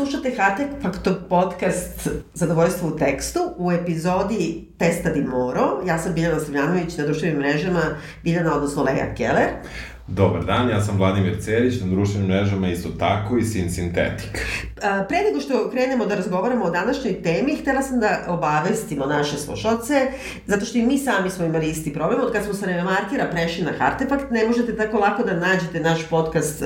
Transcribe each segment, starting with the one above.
slušate Hate Faktor podcast Zadovoljstvo u tekstu u epizodi Testa di Moro. Ja sam Biljana Slavljanović na društvenim mrežama Biljana, odnosno Leja Keller. Dobar dan, ja sam Vladimir Cerić, na društvenim mrežama isto tako i Sin Sintetik. Pre nego što krenemo da razgovaramo o današnjoj temi, htela sam da obavestimo naše slušalce, zato što i mi sami smo imali isti problem. Od kad smo sa Remarkera prešli na Hartefakt, ne možete tako lako da nađete naš podcast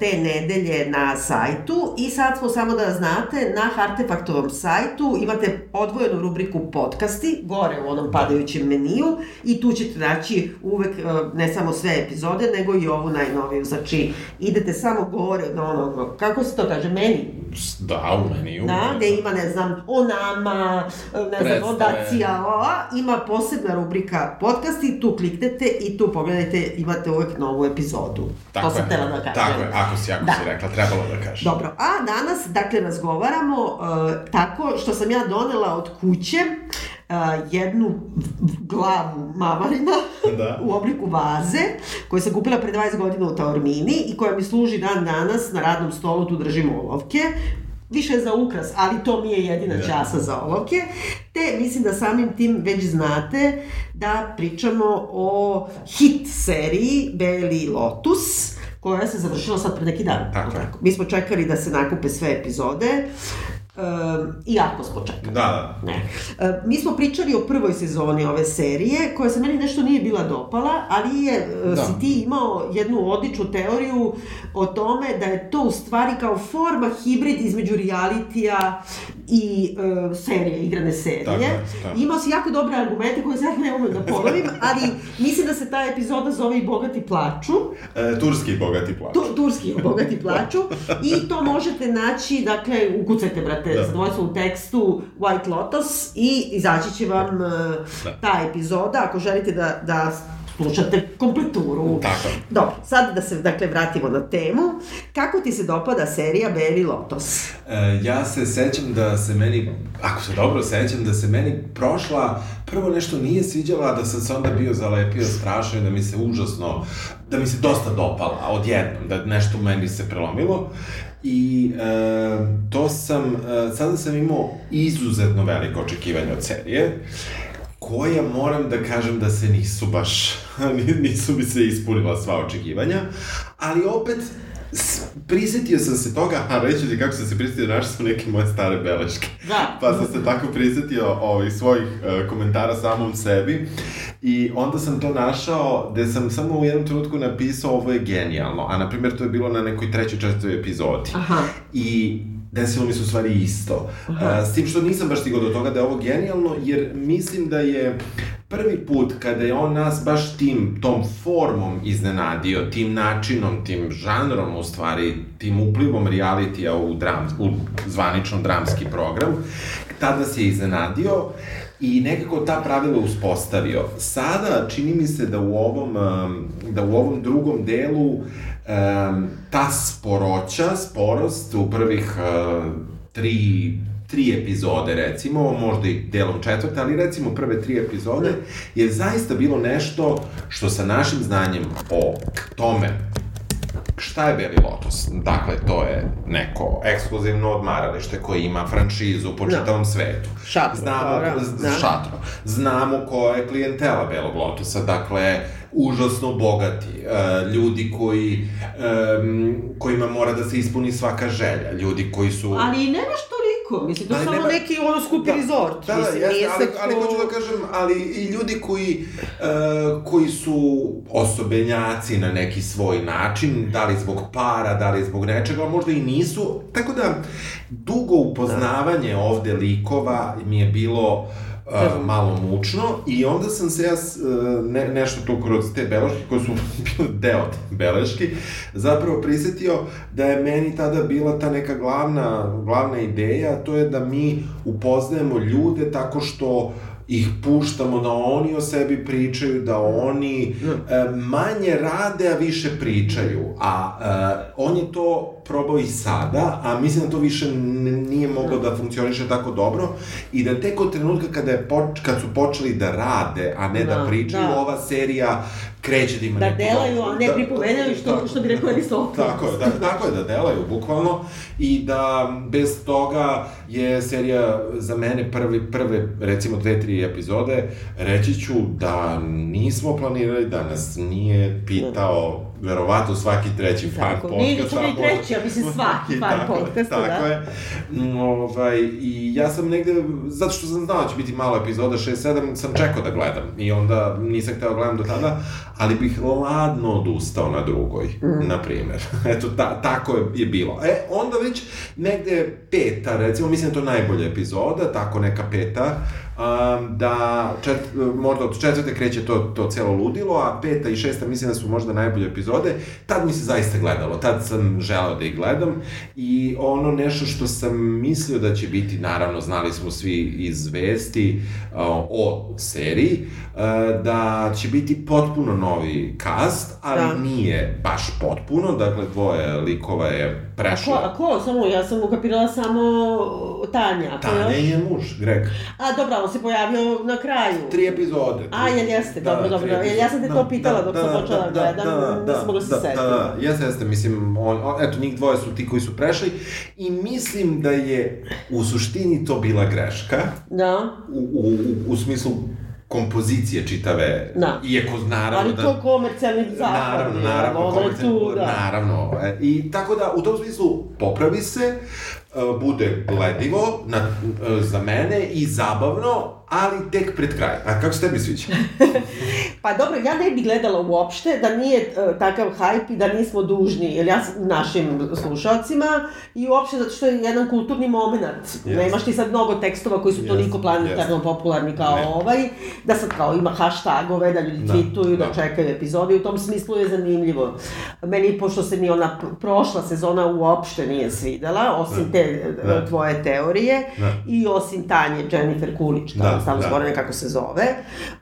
te nedelje na sajtu i sad smo samo da znate, na Hartefaktovom sajtu imate odvojenu rubriku podcasti, gore u onom padajućem meniju i tu ćete naći uvek ne samo sve epizode, epizode, nego i ovu najnoviju. Znači, idete samo gore na ono, kako se to kaže, meni? Da, u meniju. Da, gde ima, ne znam, o nama, ne Predstave. znam, odacija, o, ima posebna rubrika podcasti, tu kliknete i tu pogledajte, imate uvek novu epizodu. Tako to sam tela da kažem. Tako je, ako si, ako da. si rekla, trebalo da kažem. Dobro, a danas, dakle, razgovaramo uh, tako što sam ja donela od kuće jednu glavu mavarina da. u obliku vaze, koju sam kupila pre 20 godina u Taormini i koja mi služi dan danas na radnom stolu, tu držim olovke, više za ukras, ali to mi je jedina da. časa za olovke. Te mislim da samim tim već znate da pričamo o hit seriji Beli Lotus, koja se završila sad pre neki dan. Tako je. Mi smo čekali da se nakupe sve epizode. Um, iako smo čekali. Da, da. Ne. Uh, mi smo pričali o prvoj sezoni ove serije, koja se meni nešto nije bila dopala, ali je, uh, da. si ti imao jednu odličnu teoriju o tome da je to u stvari kao forma hibrid između realitija i uh, serije, igrane serije. Tako, tako. Imao si jako dobre argumente koje sad ne umem da ponovim, ali mislim da se ta epizoda zove i Bogati plaču. E, turski Bogati plaču. Tu, turski Bogati plaču. I to možete naći, dakle, ukucajte, brate, da. zadovoljstvo u tekstu White Lotus i izaći će vam uh, da. ta epizoda ako želite da, da slušate kompleturu. Tako. Dobro, sad da se dakle vratimo na temu. Kako ti se dopada serija Beli Lotus? E, ja se sećam da se meni, ako se dobro sećam, da se meni prošla, prvo nešto nije sviđala, da sam se onda bio zalepio strašno i da mi se užasno, da mi se dosta dopala odjednom, da nešto u meni se prelomilo. I e, to sam, e, sada sam imao izuzetno veliko očekivanje od serije koja moram da kažem da se nisu baš, nisu mi se ispunila sva očekivanja, ali opet prisetio sam se toga, a reći ti kako sam se prisetio, našao sam neke moje stare beleške. Da. Pa sam se tako prisetio ovih svojih uh, komentara samom sebi i onda sam to našao gde sam samo u jednom trenutku napisao ovo je genijalno, a na primjer to je bilo na nekoj trećoj, četvrtoj epizodi. Aha. I desilo mi se u stvari isto. Aha. S tim što nisam baš stigao do toga da je ovo genijalno, jer mislim da je prvi put kada je on nas baš tim, tom formom iznenadio, tim načinom, tim žanrom u stvari, tim uplivom realitija u, dram, u zvanično dramski program, tada se je iznenadio i nekako ta pravila uspostavio. Sada čini mi se da u ovom, da u ovom drugom delu um, ta sporoća, sporost u prvih uh, tri, tri epizode recimo, možda i delom četvrte, ali recimo prve tri epizode, je zaista bilo nešto što sa našim znanjem o tome šta je Beli Lotus? Dakle, to je neko ekskluzivno odmaralište koje ima franšizu po da. čitavom no. svetu. Šatro. Znamo, da. šatro. Znamo ko je klijentela Belog Lotusa, dakle, užasno bogati, uh, ljudi koji, um, kojima mora da se ispuni svaka želja, ljudi koji su... Ali ne baš toliko, mislim, to je samo nema... neki ono skupi da, resort. Da, mislim, da, jeste, ali, ali hoću da kažem, ali i ljudi koji, uh, koji su osobenjaci na neki svoj način, da li zbog para, da li zbog nečega, ali možda i nisu, tako da dugo upoznavanje da. ovde likova mi je bilo uh, malo mučno i onda sam se ja uh, ne, nešto tu kroz te beleške koje su bile deo te beleške zapravo prisetio da je meni tada bila ta neka glavna, glavna ideja to je da mi upoznajemo ljude tako što ih puštamo da oni o sebi pričaju, da oni e, manje rade, a više pričaju. A e, on je to probao i sada, a mislim da to više nije moglo da. funkcioniše tako dobro i da tek od trenutka kada je poč, kad su počeli da rade, a ne da, Da, pričaju, da. ova serija kreće da ima Da neku delaju, a ne pripovedaju, što- tako- što bi rekao Aristotel. Tako je, da, tako je, da delaju, bukvalno, i da bez toga je serija za mene prvi, prve, recimo dve, tri epizode, reći ću da nismo planirali da nas nije pitao verovatno svaki treći fan Tako, podcast. nije čak i a treći, ja mislim svaki fan tako je, podcasta, tako da. je. Mm, Ovaj, I ja sam negde, zato što sam znao da će biti malo epizoda, 6-7, sam čekao da gledam. I onda nisam hteo da gledam do tada, ali bih ladno odustao na drugoj, Mm. na primer. Eto, ta, tako je, je bilo. E, onda već negde peta, recimo, mislim da to najbolja epizoda, tako neka peta, um, da čet, možda od četvrte kreće to, to celo ludilo, a peta i šesta mislim da su možda najbolje epizode. Tad mi se zaista gledalo, tad sam želeo da ih gledam i ono nešto što sam mislio da će biti, naravno znali smo svi iz vesti uh, o seriji, uh, da će biti potpuno novi cast, ali Da. nije baš potpuno, dakle dvoje likova je Ko, prešlo. a ko? Samo, ja sam ukapirala samo Tanja. a ko Tanja još? je muž, Greg. A, dobro, on se pojavio na kraju. Tri epizode. A, jel jeste? Dobro, Da, dobro. tri Jel ja sam te to pitala dok sam počela da gledam, nisam mogla se da, setiti. Da, da, jeste, jeste, mislim, on, eto, njih dvoje su ti koji su prešli i mislim da je u suštini to bila greška, Da. u, u, u, u smislu kompozicije čitave, Da. iako naravno Ali da... to je komercijalni zakon. Naravno, naravno, ono je komercijalno, tu, da. naravno. I tako da, u tom smislu, popravi se, e, bude gledljivo na, e, za mene i zabavno, ali tek pred kraj. A kako se tebi sviđa? Pa dobro, ja ne bih gledala uopšte da nije e, takav hajp i da nismo dužni jer ja, našim slušalcima i uopšte zato što je jedan kulturni moment. Nemaš ti sad mnogo tekstova koji su Jest, toliko planetarno popularni kao Ne. ovaj, da sad kao ima hashtagove, da ljudi Da, tweetuju, da, da. čekaju epizode u tom smislu je zanimljivo. Meni, pošto se ni ona pr- prošla sezona uopšte nije svidela, osim Da. te e, Da. tvoje teorije Da. i osim Tanje Jennifer Kulić, Da, da, stalno da. zaboravim kako se zove,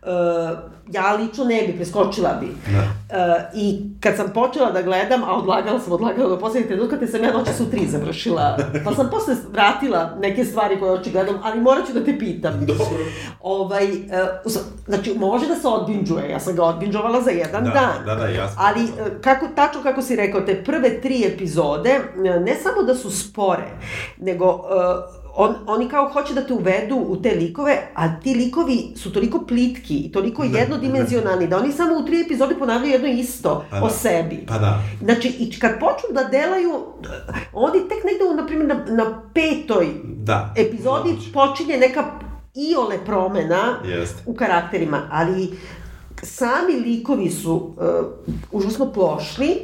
uh, ja lično ne bi, preskočila bi. Da. Uh, I kad sam počela da gledam, a odlagala sam, odlagala do poslednjeg trenutka, te sam ja noćas u tri završila. Pa sam posle vratila neke stvari koje hoću gledam, ali morat ću da te pitam. Dobro. Ovaj, uh, znači, može da se odbinđuje, ja sam ga odbinđovala za jedan Da, dan. da, da, jasno. Ali, uh, kako, tačno kako si rekao, te prve tri epizode, ne samo da su spore, nego uh, on, oni kao hoće da te uvedu u te likove, a ti likovi su toliko plitki i toliko Da, jednodimenzionalni, da oni samo u tri epizode ponavljaju jedno isto Pa da. o sebi. Pa da. Znači, i kad počnu da delaju, oni tek negde, na primjer, na, na petoj Da. epizodi Moguće. počinje neka iole promena Jeste. u karakterima, ali sami likovi su uh, užasno plošni.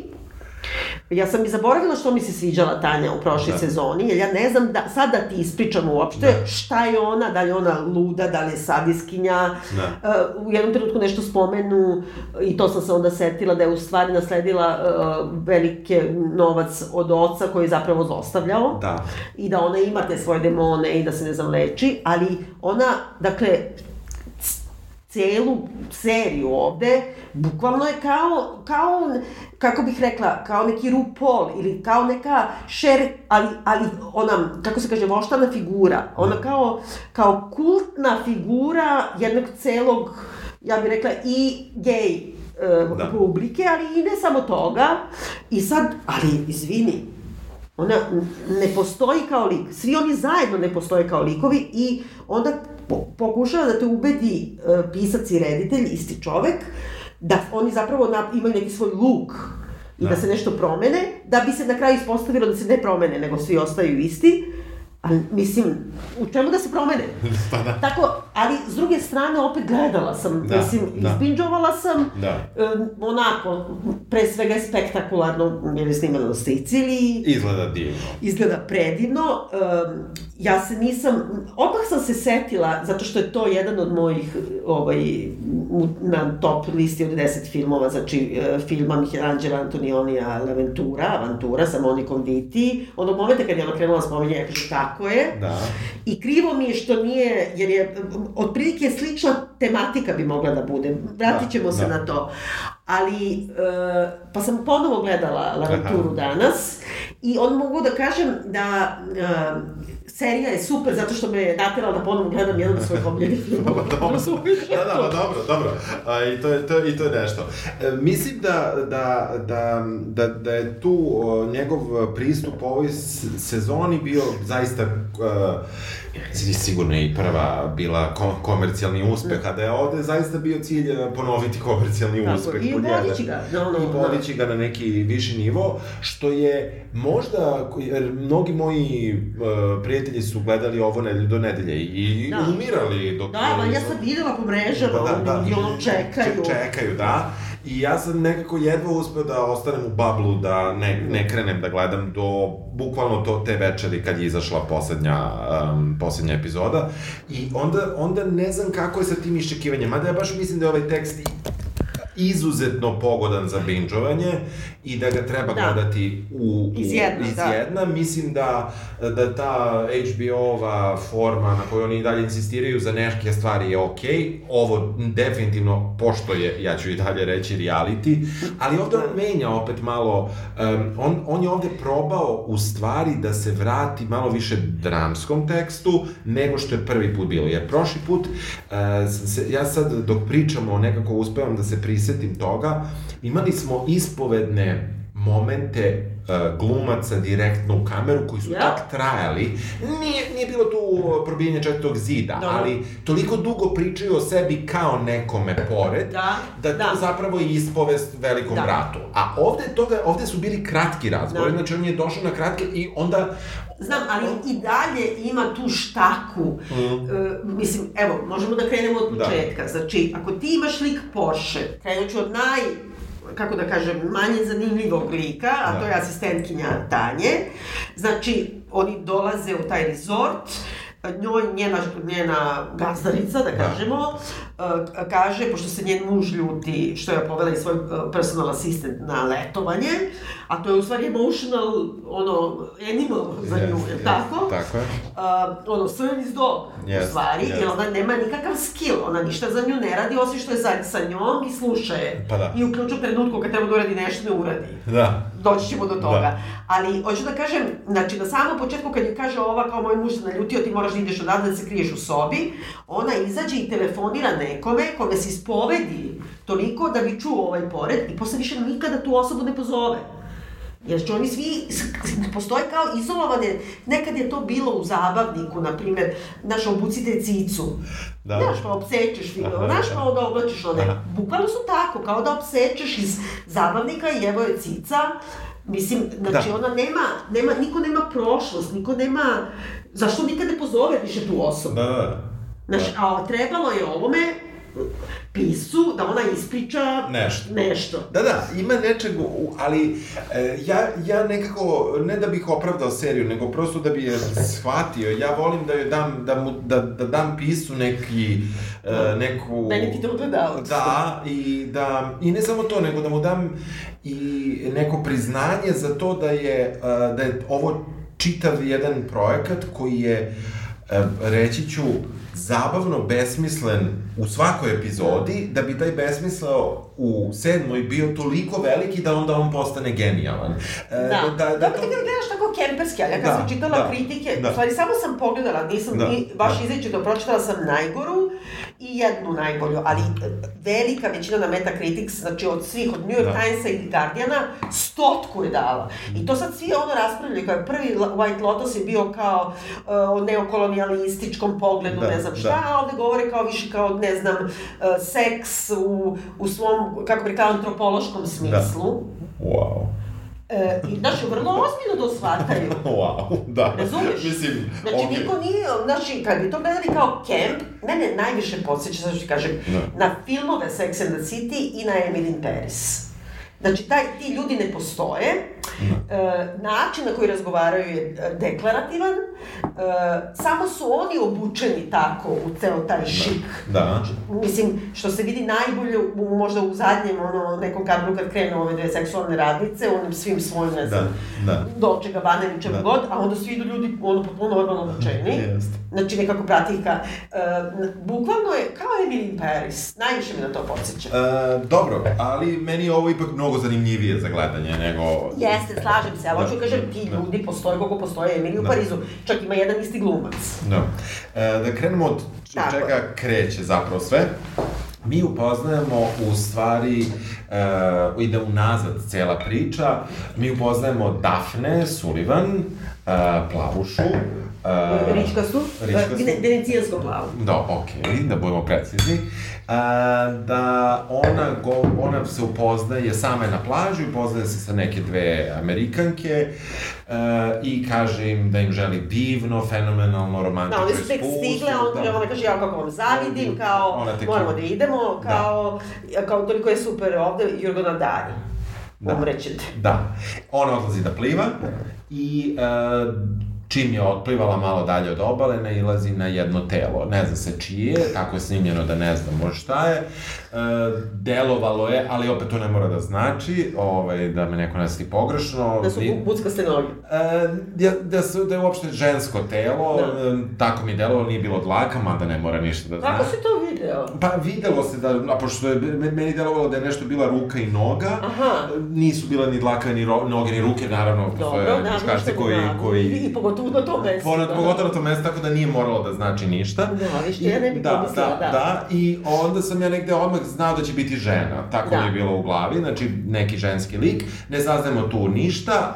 Ja sam i zaboravila što mi se sviđala Tanja u prošloj Da. sezoni, jer ja ne znam da, sad da ti ispričam uopšte Da. šta je ona, da li je ona luda, da li je sadiskinja. Da. Uh, u jednom trenutku nešto spomenu i to sam se onda setila da je u stvari nasledila uh, velike novac od oca koji je zapravo zostavljao Da. i da ona ima te svoje demone i da se ne znam leči, ali ona, dakle, celu seriju ovde, bukvalno je kao, kao, kako bih rekla, kao neki RuPaul ili kao neka šer, ali, ali ona, kako se kaže, voštana figura, ona kao, kao kultna figura jednog celog, ja bih rekla, i gej e, Da. publike, ali i ne samo toga. I sad, ali izvini, Ona ne postoji kao lik. Svi oni zajedno ne postoje kao likovi i onda po- pokušava da te ubedi e, pisac i reditelj, isti čovek, da oni zapravo na, imaju neki svoj luk i da. Da. se nešto promene, da bi se na kraju ispostavilo da se ne promene, nego svi ostaju isti. Ali, mislim, u čemu da se promene? Pa da. Tako, ali s druge strane opet gledala sam, Da, mislim, da. izbinđovala sam, Da. e, onako, pre svega je spektakularno, jer je snimano na Siciliji, Izgleda divno. izgleda predivno. Um, ja se nisam, odmah sam se setila, zato što je to jedan od mojih, ovaj, na top listi od 10 filmova, znači e, filma Michelangelo Antonionija L'Aventura, Avantura sa Monikom Vitti. Onog momenta kad je ona krenula spominje, ja kažem, tako je. Da. I krivo mi je što nije, jer je, otprilike slična tematika bi mogla da bude. Vratit ćemo Da, se da. na to. Ali, e, pa sam ponovo gledala Laventuru danas I on mogu da kažem da uh, serija je super zato što me je naterala da ponovno gledam jedan od svojih omiljenih filmova. dobro. da, da, dobro, dobro. A, i, to je, to, I to je nešto. E, mislim da, da, da, da, da je tu o, njegov pristup ovoj sezoni bio zaista uh, sigurno je i prva bila komercijalni uspeh, a da je ovde zaista bio cilj e, ponoviti komercijalni Tako, uspeh. I podići ga. No, no, I podići ga na neki viši nivo, što je možda, jer mnogi moji uh, prijatelji su gledali ovo nedelju do nedelje i da. umirali dok... Da, ma ja sam videla po mrežama, da, da, da, ono čekaju. Čekaju, da. I ja sam nekako jedva uspeo da ostanem u bablu, da ne, ne krenem da gledam do bukvalno to te večeri kad je izašla poslednja, um, poslednja epizoda. I onda, onda ne znam kako je sa tim iščekivanjem. Mada ja baš mislim da je ovaj tekst izuzetno pogodan za binđovanje i da ga treba da. gledati u, iz jedna, iz da. jedna. Mislim da, da ta HBO-ova forma na kojoj oni dalje insistiraju za neške stvari je okej. Okay. Ovo definitivno, pošto je, ja ću i dalje reći, reality, ali ovde on menja opet malo, um, on, on je ovde probao u stvari da se vrati malo više dramskom tekstu nego što je prvi put bilo. Jer prošli put, uh, se, ja sad dok pričamo nekako uspevam da se prisetim toga, imali smo ispovedne momente uh, glumaca direktno u kameru koji su yeah. tak trajali. Nije, nije bilo tu probijanje četvrtog zida, da. ali toliko dugo pričaju o sebi kao nekome pored, da, da, da. to zapravo je ispovest velikom da. bratu. A ovde, toga, ovde su bili kratki razgovori, da. znači on je došao na kratke i onda Znam, ali i dalje ima tu štaku. Mm. E, mislim, evo, možemo da krenemo od da. početka. Da. Znači, ako ti imaš lik Porsche, krenut ću od naj kako da kažem, manje zanimljivog lika, a da. to je asistentkinja Tanje. Znači, oni dolaze u taj resort, njoj njena, njena gazdarica, da, da. kažemo. Kaže, pošto se njen muž ljuti što je povela i svoj e, personal assistant na letovanje, a to je u stvari emotional, ono, animal za nju, yes, je yes, tako? Tako je. Uh, ono, service dog, yes, u stvari, yes. jer ona nema nikakav skill, ona ništa za nju ne radi, osim što je sa, sa njom i sluša je. Pa da. I u ključu trenutku kad treba da uradi nešto, ne uradi. Da. Doći ćemo do toga. Da. Ali, hoću da kažem, znači, na samom početku kad je kaže ova, kao moj muž se naljutio, ti moraš da ideš odavde da se kriješ u sobi, ona izađe i telefonira nekome, kome se ispovedi toliko da bi čuo ovaj pored i posle više nikada tu osobu ne pozove. Jer će oni svi, postoje kao izolovane, nekad je to bilo u zabavniku, na primjer, znaš, obucite cicu. Da. Znaš, pa obsečeš, znaš, pa onda oblačiš one. Bukvalno su tako, kao da obsečeš iz zabavnika i evo je cica. Mislim, znači da. ona nema, nema, niko nema prošlost, niko nema, zašto nikad ne pozove više tu osobu? Da, da. Znaš, da. a trebalo je ovome, pisu da ona ispriča nešto. nešto. Da, da, ima nečeg, ali e, ja, ja nekako, ne da bih opravdao seriju, nego prosto da bi je shvatio. Ja volim da joj dam, da, mu, da, da dam pisu neki, e, neku... Benefit of the doubt. Da, i da, i ne samo to, nego da mu dam i neko priznanje za to da je, e, da je ovo čitav jedan projekat koji je, e, reći ću, zabavno besmislen u svakoj epizodi, da bi taj besmisao u sedmoj bio toliko veliki da onda on postane genijalan. E, da, da, da, da to... ti gledaš tako kemperski, ali ja kad da, sam čitala da, kritike, da. stvari samo sam pogledala, nisam da, ni baš da. izrečito, pročitala sam najgoru i jednu najbolju, ali velika većina na Metacritics, znači od svih, od New York da. Timesa i Guardiana, stotku je dala. I to sad svi ono raspravljaju, kao prvi White Lotus je bio kao uh, o neokolonijalističkom pogledu, da, ne znam šta, da. a ovde govore kao više kao, ne znam, uh, seks u, u svom, kako bi kao antropološkom smislu. Da. Wow. E, I, znaš, vrlo ozbiljno to shvataju. wow, da. Razumeš? Mislim, znači, okay. niko nije, znači, kad bi to gledali kao kemp, mene najviše podsjeća, znači kažem, no. na filmove Sex and the City i na Emily in Paris. Znači, taj, ti ljudi ne postoje, e, način na koji razgovaraju je e, deklarativan, e, samo su oni obučeni tako u ceo taj da. šik. Da. Znači, mislim, što se vidi najbolje u, možda u zadnjem ono, nekom kadru kad krenu ove dve seksualne radnice, onim svim svojim, ne znam, da. da. Ili čemu da. god, a onda svi idu ljudi ono potpuno normalno obučeni. Yes. Znači, nekako prati ka... E, bukvalno je kao Emily in Paris. Najviše mi na to podsjeća. E, dobro, ali meni je ovo ipak mnogo zanimljivije za gledanje nego Jeste, Jeste, slažem se, ali Da. hoću kažem, ti Da. ljudi postoje koliko postoje Emili u Da. Parizu. Čak ima jedan isti glumac. Da. E, da krenemo od Tako čega kreće zapravo sve. Mi upoznajemo u stvari, e, ide unazad cela priča, mi upoznajemo Dafne Sullivan, plavušu, e, Ričkastu. Vene- venecijansko plavo. Da, okej, da budemo precizni. A, da ona, go, ona se upoznaje, sama je na plaži, upoznaje se sa neke dve Amerikanke a, i kaže im da im želi divno, fenomenalno, romantično Da, one su tek stigle, on, da. ona kaže, ja kako vam zavidim, kao, tek- moramo da idemo, Da. kao, kao toliko je super ovde, Jurgo na dani. Da. Umrećete. Da. Ona odlazi da pliva i e, čim je otplivala malo dalje od obale, nailazi na jedno telo. Ne zna se čije, tako je snimljeno da ne znamo šta je. E, delovalo je, ali opet to ne mora da znači, ovaj, da me neko ne sli pogrešno. Da su buckaste noge. E, da, da, su, da je uopšte žensko telo, Da. e, tako mi delovalo, nije bilo dlaka, mada ne mora ništa da zna. Kako si to video? Pa videlo se da, a pošto je me- meni delovalo da je nešto bila ruka i noga, Aha. nisu bila ni dlaka, ni ro, noge, ni ruke, naravno, postoje da, muškarci koji, da. koji... I pogotovo na tom mestu. Pogotovo, da. pogotovo na tom mestu, tako da nije moralo da znači ništa. Da, viš, ja ne bih da, da, da. da. i onda sam ja negde odmah znao da će biti žena, tako Da. mi je bilo u glavi, znači neki ženski lik, ne saznajemo tu ništa,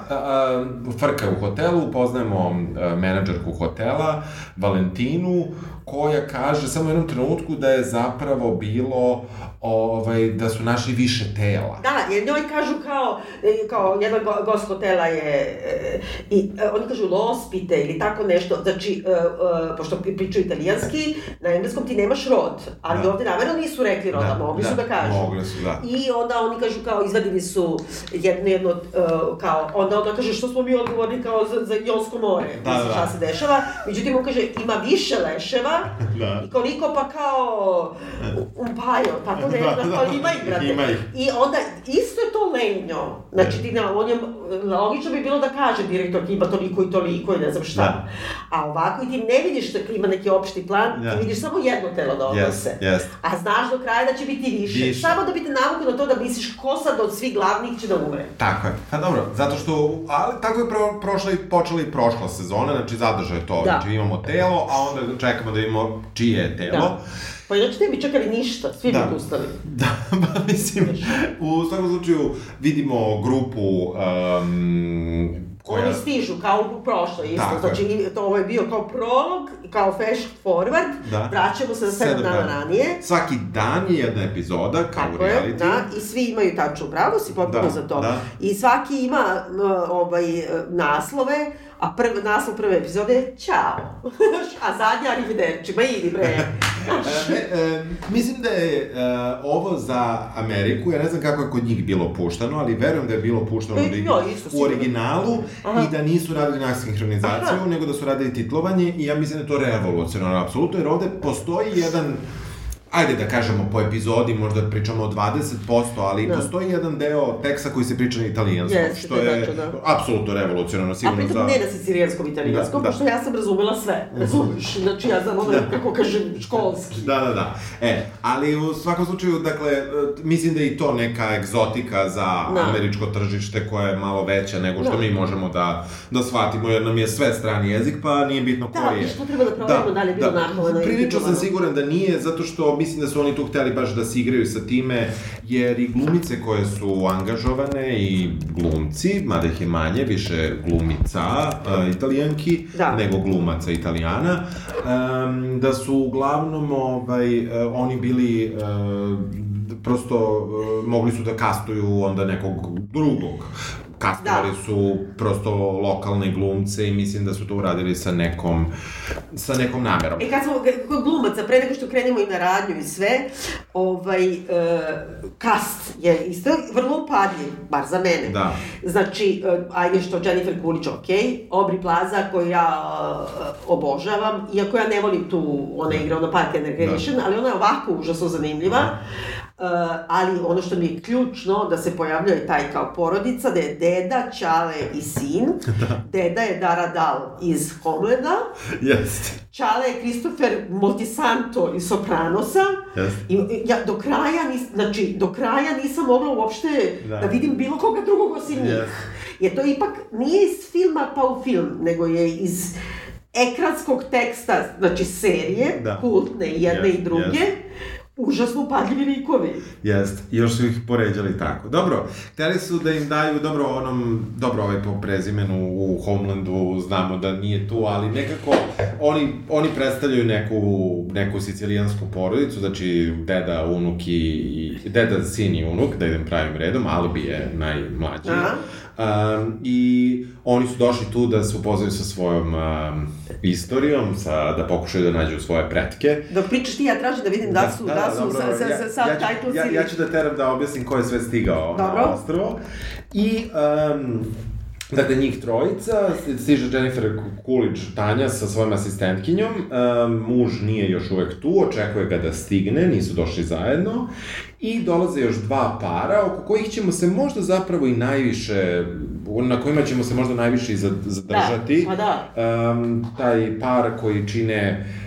frka u hotelu, upoznajemo menadžerku hotela, Valentinu, koja kaže samo u jednom trenutku da je zapravo bilo ovaj, da su našli više tela. Da, jer njoj kažu kao, e, kao jedna go, gost hotela je, e, i e, oni kažu lospite ili tako nešto, znači, pošto pri- pričaju italijanski, na engleskom ti nemaš rod, ali Da. ovde namerno nisu rekli roda, mogli su da kažu. Mogli su, da. I onda oni kažu kao izvadili su jedno jedno kao onda ona kaže što smo mi odgovorni kao za, za Jonsko more. Da, Mislim, da, šta da. se dešava. Međutim on kaže ima više leševa Da. i koliko pa kao umpajo, tako ne, Da, da, ima ih, brate. Ima ih. I onda isto je to lenjo. Znači ti na, on je, logično bi bilo da kaže direktor ima toliko i toliko i ne znam šta. Da. A ovako i ti ne vidiš da ima neki opšti plan, Da. ti vidiš samo jedno telo da odnose. Jest, jest. A znaš do kraja da će biti više. Više. Samo da bi te navukao na to da misliš ko sad od svih glavnih će da umre. Tako je. Pa dobro, zato što, ali tako je pro, prošla i počela i prošla sezona, znači zadržao je to. Da. Znači imamo telo, a onda čekamo da imamo čije je telo. Da. Pa inače ne bi čekali ništa, svi Da. bi ustali. Da, pa mislim, u svakom slučaju vidimo grupu um, koja... Oni stižu kao u prošloj isto, Tako je. znači to ovo je bio kao prolog, kao fast forward, Da. vraćamo se za sedam dana ranije. Svaki dan je jedna epizoda, kao u Tako je, reality. da, i svi imaju tačno pravo, si potpuno Da, za to. da. I svaki ima ovaj, naslove, a prv, naslov prve epizode je Ćao. a zadnja arrivederci, ma idi bre. E, e, mislim da je e, ovo za Ameriku, ja ne znam kako je kod njih bilo puštano, ali verujem da je bilo puštano E, ja, isto, u originalu Aha. i da nisu radili na sinhronizaciju, Aha. nego da su radili titlovanje i ja mislim da je to revolucionarno, apsolutno, jer ovde postoji jedan ajde da kažemo po epizodi, možda pričamo o 20%, ali Da. postoji jedan deo teksta koji se priča na italijanskom, Jeste, što to je da. apsolutno revolucionarno, A sigurno pritom za... ne na sicilijanskom italijanskom, Da, da. pošto ja sam razumela sve, razumiješ? Znači ja znam ono, kako kažem, školski. Da, da, da. E, ali u svakom slučaju, dakle, mislim da je i to neka egzotika za Da. američko tržište koja je malo veća nego što Da. mi možemo da, da shvatimo, jer nam je sve strani jezik, pa nije bitno Da, koji je. i što treba da proverimo da li je bilo nakovano ili Prilično sam siguran da nije, zato što mislim da su oni tu hteli baš da se igraju sa time, jer i glumice koje su angažovane i glumci, mada ih je manje, više glumica uh, italijanki, Da. nego glumaca italijana, em, da su uglavnom ovaj, e, oni bili e, prosto e, mogli su da kastuju onda nekog drugog. Kastovali Da. su prosto lokalne glumce i mislim da su to uradili sa nekom, sa nekom namerom. E kad smo kod glumaca, pre nego što krenemo i na radnju i sve, ovaj, e, kast je isto vrlo upadljiv, bar za mene. Da. Znači, e, ajde što Jennifer Coolidge, ok, Aubrey Plaza koju ja e, obožavam, iako ja ne volim tu, ona igra ono Park and Recreation, ali ona je ovako užasno zanimljiva. Ali ono što mi je ključno, da se pojavljuje taj kao porodica, da je deda, čale i sin. Da. Deda je Dara Dal iz Homlanda. Jeste. Čale je Christopher Moltisanto iz Sopranosa. Jeste. I ja do kraja, nis, znači, do kraja nisam mogla uopšte da, da vidim bilo koga drugog osim njih. Jer to ipak nije iz filma pa u film, nego je iz ekranskog teksta, znači serije, da. kultne jedne yes, i druge, yes užasno upadljivi likovi. Jest, i još su ih poređali tako. Dobro, hteli su da im daju, dobro, onom, dobro, ovaj po prezimenu u Homelandu, znamo da nije tu, ali nekako oni, oni predstavljaju neku, neku sicilijansku porodicu, znači deda, unuk i, deda, sin i unuk, da idem pravim redom, Albi je najmlađi. Aha. Um, I oni su došli tu da se upoznaju sa svojom um, istorijom, sa, da pokušaju da nađu svoje pretke. Da pričaš ti, ja tražim da vidim da, da su, da, da, da su dobro, sa, sa, sa, ja, ja, ja, ja ću da teram da objasnim ko je sve stigao dobro. na ostrovo. I um, Dakle, njih trojica, stiže Jennifer Coolidge, Tanja, sa svojom asistentkinjom, um, muž nije još uvek tu, očekuje ga da stigne, nisu došli zajedno, i dolaze još dva para, oko kojih ćemo se možda zapravo i najviše, na kojima ćemo se možda najviše i zadržati. Da, pa da. Um, taj par koji čine uh,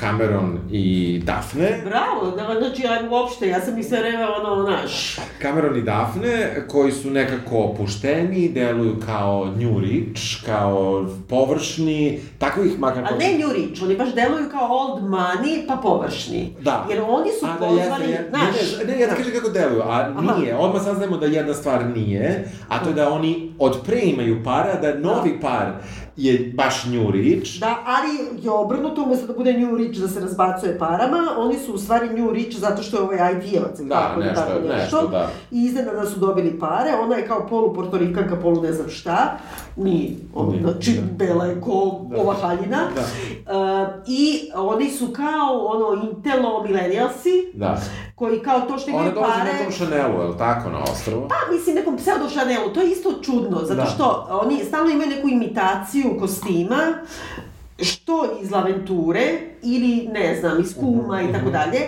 Cameron i Daphne. Bravo, da, znači ja uopšte, ja sam i sve vreme ono, naš. Cameron i Daphne, koji su nekako opušteni, deluju kao new rich, kao površni, tako ih makar... A ne new rich, oni baš deluju kao old money, pa površni. Da. Jer oni su a, da, pozvani, jeste, naš... Ne, ne, ne, ja da kažem kako deluju, a Aha. nije, odmah saznajemo da jedna stvar nije, a to je da oni od pre imaju para, da novi da. par je baš New Rich. Da, ali je obrnuto, umesto da bude New Rich da se razbacuje parama, oni su u stvari New Rich zato što je ovaj IT-evac. Da, tako, nešto, tako nešto, nešto, da. I iznenada su dobili pare, ona je kao polu portorikanka, polu ne znam šta, ni, on, znači, da. bela je ko da. ova haljina. Da. Uh, I oni su kao, ono, Intelo millennialsi, da. Koji kao to što imaju pare... Ona dolazi nekom Chanelu, je li tako, na ostrovu? Pa, mislim, nekom pseudo Chanelu, to je isto čudno, zato da. što oni stalno imaju neku imitaciju kostima, što iz Laventure ili, ne znam, iz Kuma i tako mhm. dalje,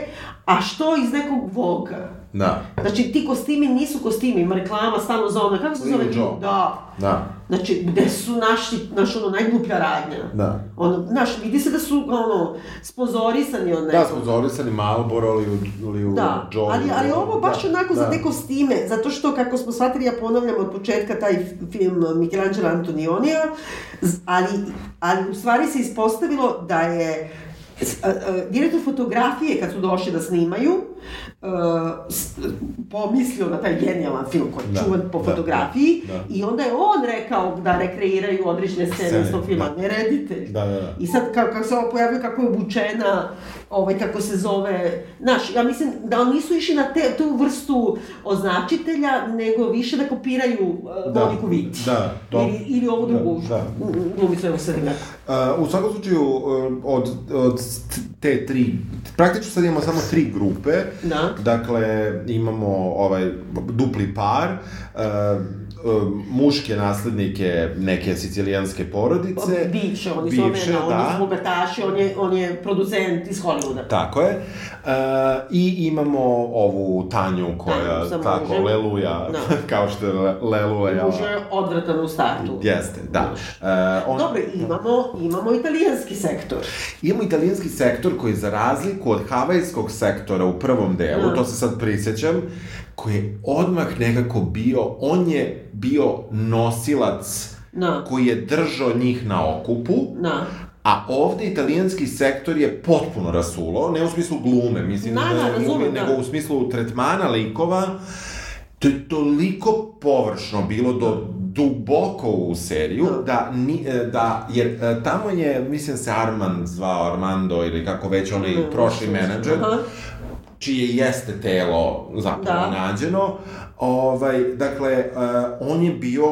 a što iz nekog Voga. Da. Znači, ti kostimi nisu kostimi, ima reklama stalno za ono, kako se zove? Da. Da. Znači, gde su naši, naš, ono, najgluplja radnja. Da. Ono, znaš, vidi se da su, ono, sponzorisani od nekog. Da, sponzorisani Malboro ili ili u da. Joe. Ali, ali ovo baš da, onako da. za te kostime, zato što, kako smo shvatili, ja ponavljam od početka taj film Michelangelo Antonionija, ali, ali u stvari se ispostavilo da je direktor fotografije kad su došli da snimaju pomislio na taj genijalan film koji je da, čuvan po da, fotografiji da, da. i onda je on rekao da rekreiraju određene scene iz tog filma, da. ne reditelj. Da, da, da. I sad kako, kako se ovo pojavio, kako je obučena, ovaj, kako se zove, znaš, ja mislim da oni nisu išli na te, tu vrstu označitelja, nego više da kopiraju uh, da, Moniku Viti. Da, to, ili, ili ovu drugu da, da. glumicu, evo sad Uh, u svakom slučaju, uh, od, od te tri, praktično sad imamo samo tri grupe. Da. Dakle, imamo ovaj dupli par, uh, muške naslednike neke sicilijanske porodice. Bivše, oni su ove, da. oni su bogataši, on je, on je producent iz Hollywooda. Tako je. Uh, I imamo ovu Tanju koja, Tanju, tako, mužem. Leluja, da. kao što je Leluja. Muž je odvratan u startu. Jeste, da. Uh, on... Dobro, imamo, imamo italijanski sektor. Imamo italijanski sektor koji za razliku od havajskog sektora u prvom delu, da. to se sad prisjećam, koji je odmah nekako bio, on je bio nosilac no. koji je držao njih na okupu, no. A ovde italijanski sektor je potpuno rasulo, ne u smislu glume, mislim da, da, nego da. u smislu tretmana likova. To je toliko površno bilo do duboko u seriju, da, da, ni, e, da jer e, tamo je, mislim se Armand zvao Armando ili kako već onaj prošli menadžer, Aha čije jeste telo zapravo da. nađeno. Ovaj, dakle, uh, on je bio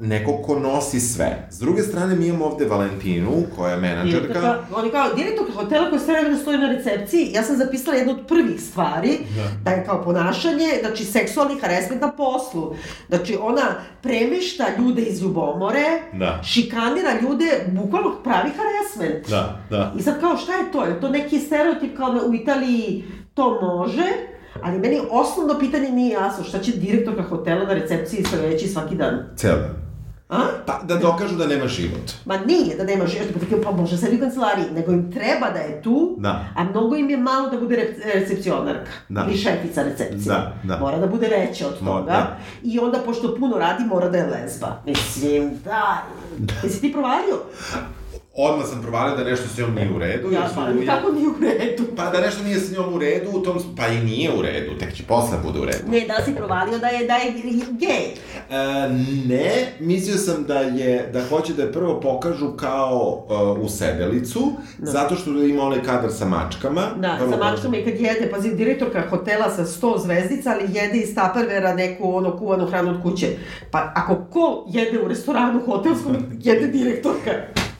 neko ko nosi sve. S druge strane, mi imamo ovde Valentinu, koja je menadžerka. On je kao direktor hotela koji sve da stoji na recepciji. Ja sam zapisala jednu od prvih stvari, da, da je kao ponašanje, znači, seksualni haresment na poslu. Znači, ona premešta ljude iz ljubomore, da. šikanira ljude, bukvalno pravi haresment. Da, da. I sad kao, šta je to? Je to neki stereotip kao u Italiji to može, Ali meni osnovno pitanje nije jasno šta će direktorka hotela na recepciji sve reći svaki dan. Ceo dan. A? Pa, da dokažu da nema život. Ma nije da nema život, pa, pa može sedi u kancelariji, nego im treba da je tu, Da. a mnogo im je malo da bude recepcionarka Da. ili šefica recepcije. Da, da. Mora da bude veća od Mora, toga. da. I onda, pošto puno radi, mora da je lezba. Mislim, da. Jesi ti provalio? Odmah sam provalio da nešto s njom nije u redu. Ja, pa, kako nije u redu? Pa da nešto nije s njom u redu, u tom, pa i nije u redu, tek će posle bude u redu. Ne, da si provalio da je, da je gej? E, ne, mislio sam da je, da hoće da je prvo pokažu kao uh, u sedelicu, zato što ima onaj kadar sa mačkama. Da, sa mačkama i kad jede, pazi, direktorka hotela sa 100 zvezdica, ali jede iz tapervera neku ono kuvanu hranu od kuće. Pa ako ko jede u restoranu hotelskom, jede direktorka.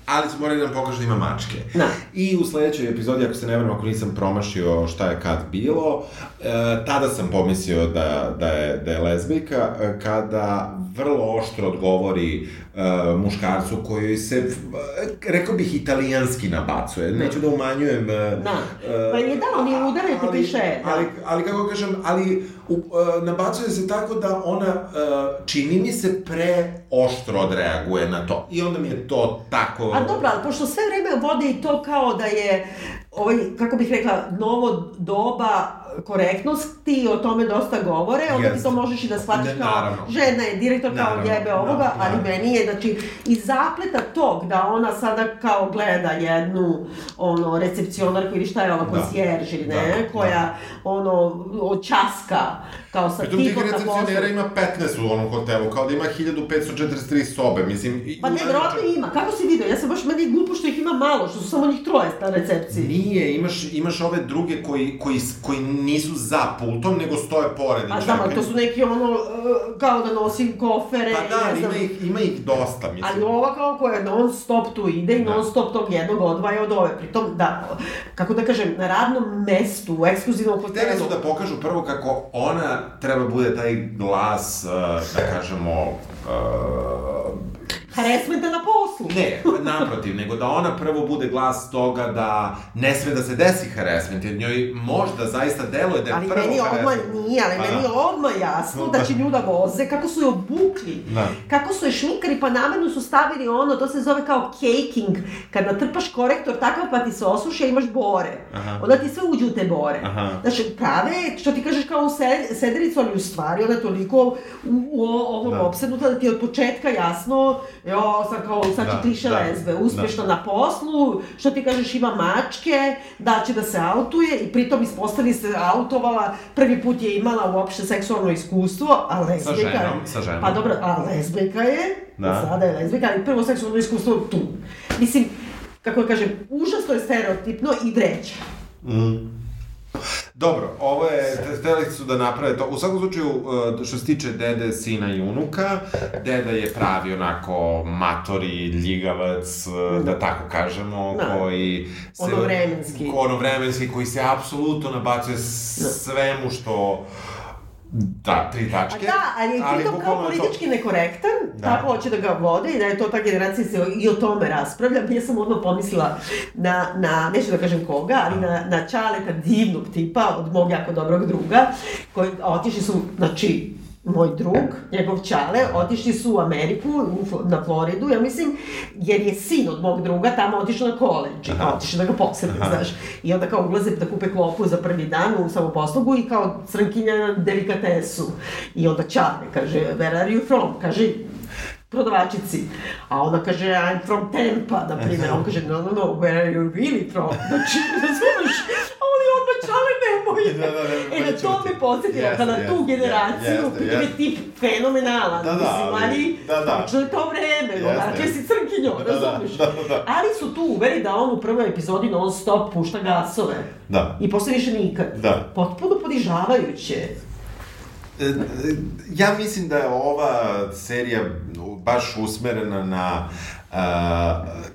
Ali su morali da nam pokažu da ima mačke. Da. I u sledećoj epizodi, ako se ne vrem, ako nisam promašio šta je kad bilo, e, tada sam pomislio da, da, je, da je lezbijka, e, kada vrlo oštro odgovori e, muškarcu koji se, e, rekao bih, italijanski nabacuje. Neću da umanjujem... e, Da. e, Pa nije da, on je udare, ali- piše, da. Ali, ali kako kažem, ali u, e, nabacuje se tako da ona, čini mi se, pre oštro odreaguje na to. I onda mi je to tako... A dobro, ali pošto sve vreme vode i to kao da je, ovaj, kako bih rekla, novo doba korektnosti i o tome dosta govore, onda ti Jeste. to možeš i da shvatiš Ne, kao naravno. žena je direktor kao Naravno, jebe da, ovoga, da. ali meni je, znači, iz zapleta tog da ona sada kao gleda jednu, ono, recepcionarku ili šta je ova, Da. konsjerž ili ne, Da, koja, ono, očaska, kao sa Pritom tih recepcionera ima 15 u onom hotelu, kao da ima 1543 sobe, mislim... i- Pa ne, i- verovatno ima. Kako si vidio? Ja sam baš meni je glupo što ih ima malo, što su samo njih troje na recepciji. Nije, imaš, imaš ove druge koji, koji, koji nisu za pultom, nego stoje pored i A znam, ali to su neki ono, uh, kao da nosi kofere, Pa da, ne znam. ima ih, ima ih dosta, mislim. Ali ova kao koja non stop tu ide i Da. non stop tog jednog odvaja od ove. Pritom, da, kako da kažem, na radnom mestu, u ekskluzivnom Hteli hotelu. su da pokažu prvo kako ona treba bude taj glas, uh, da kažemo, uh, Haresmenta na poslu. Ne, naprotiv, nego da ona prvo bude glas toga da ne sme da se desi harassment, jer njoj možda zaista deluje da je Ali prvo meni odmah nije, ali Pa meni da. je odmah jasno da će nju da voze, kako su je obukli, Da. kako su je šminkari, pa namerno su stavili ono, to se zove kao caking, kad natrpaš korektor takav pa ti se osuši, a imaš bore. Aha. Onda ti sve uđe u te bore. Aha. Znači, prave, što ti kažeš kao u se, sedericu, ali u stvari ona je toliko u, u ovom Da. opsednuta da ti je od početka jasno, jo, sad kao, sad će Da, kliše da, lezbe, uspešno na poslu, što ti kažeš ima mačke, da će da se autuje i pritom ispostavi se autovala, prvi put je imala uopšte seksualno iskustvo, a lezbijka je- ženom, sa ženom. Pa dobro, a lezbijka je, Da. sada je lezbijka, ali prvo seksualno iskustvo tu. Mislim, kako da kažem, užasno je stereotipno i vreća. Dobro, ovo je, hteli su da naprave to. U svakom slučaju, uh, što se tiče dede, sina i unuka, deda je pravi onako matori, ljigavac, uh, da tako kažemo, Da. koji se... Onovremenski. ko- Onovremenski, koji se apsolutno nabacuje s- svemu što... Da, tri A tačke. da, ali je pritom kao je to- politički nekorektan, Da. tako hoće da ga vode i da je to ta generacija se i o tome raspravlja. Ja sam odmah pomislila na, na neću da kažem koga, ali na, na Čaleta divnog tipa od mog jako dobrog druga, koji otišli su, znači, moj drug, njegov čale, otišli su u Ameriku, u, na Floridu, ja mislim, jer je sin od mog druga tamo otišao na koleđ, otišao da ga posete, znaš. I onda kao ulaze da kupe klopu za prvi dan u samoposlugu i kao crnkinja na delikatesu. I onda čale, kaže, where are you from? Kaže, prodavačici. A ona kaže, I'm from Tampa, na primjer. On kaže, no, no, no, where are you really from? Znači, razumeš? Nemoj. Da, da, da, e, na to me podsjetilo, Jeste, kada jeste, tu generaciju, jeste, pritom je jeste. tip fenomenalan, Da, da, mislim, ali- da, da. je to vreme, Jeste. odakle si crkinjo, Da, da, razumeš? da, da, da. Ali su tu uveri da on u prvoj epizodi non stop pušta gasove. Da. I posle više nikad. Da. Potpuno ponižavajuće. E, e, Ja mislim da je ova serija baš usmerena na uh,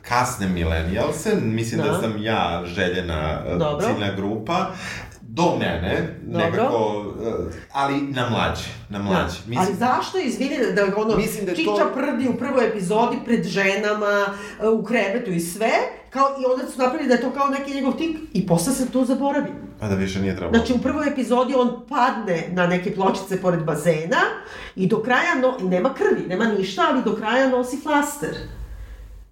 kasne milenijalse, mislim da. Da. sam ja željena uh, Dobro. ciljna grupa, do mene, Dobro. nekako, uh, ali na mlađe, na mlađe. Da. Ali zašto, izvini, da da ono, Mislim da Čiča to- prdi u prvoj epizodi pred ženama, e, u krevetu i sve, kao, i onda su napravili da je to kao neki njegov tik i posle se to zaboravi. Pa da više nije trebalo. Znači, u prvoj epizodi on padne na neke pločice pored bazena i do kraja, no, nema krvi, nema ništa, ali do kraja nosi flaster.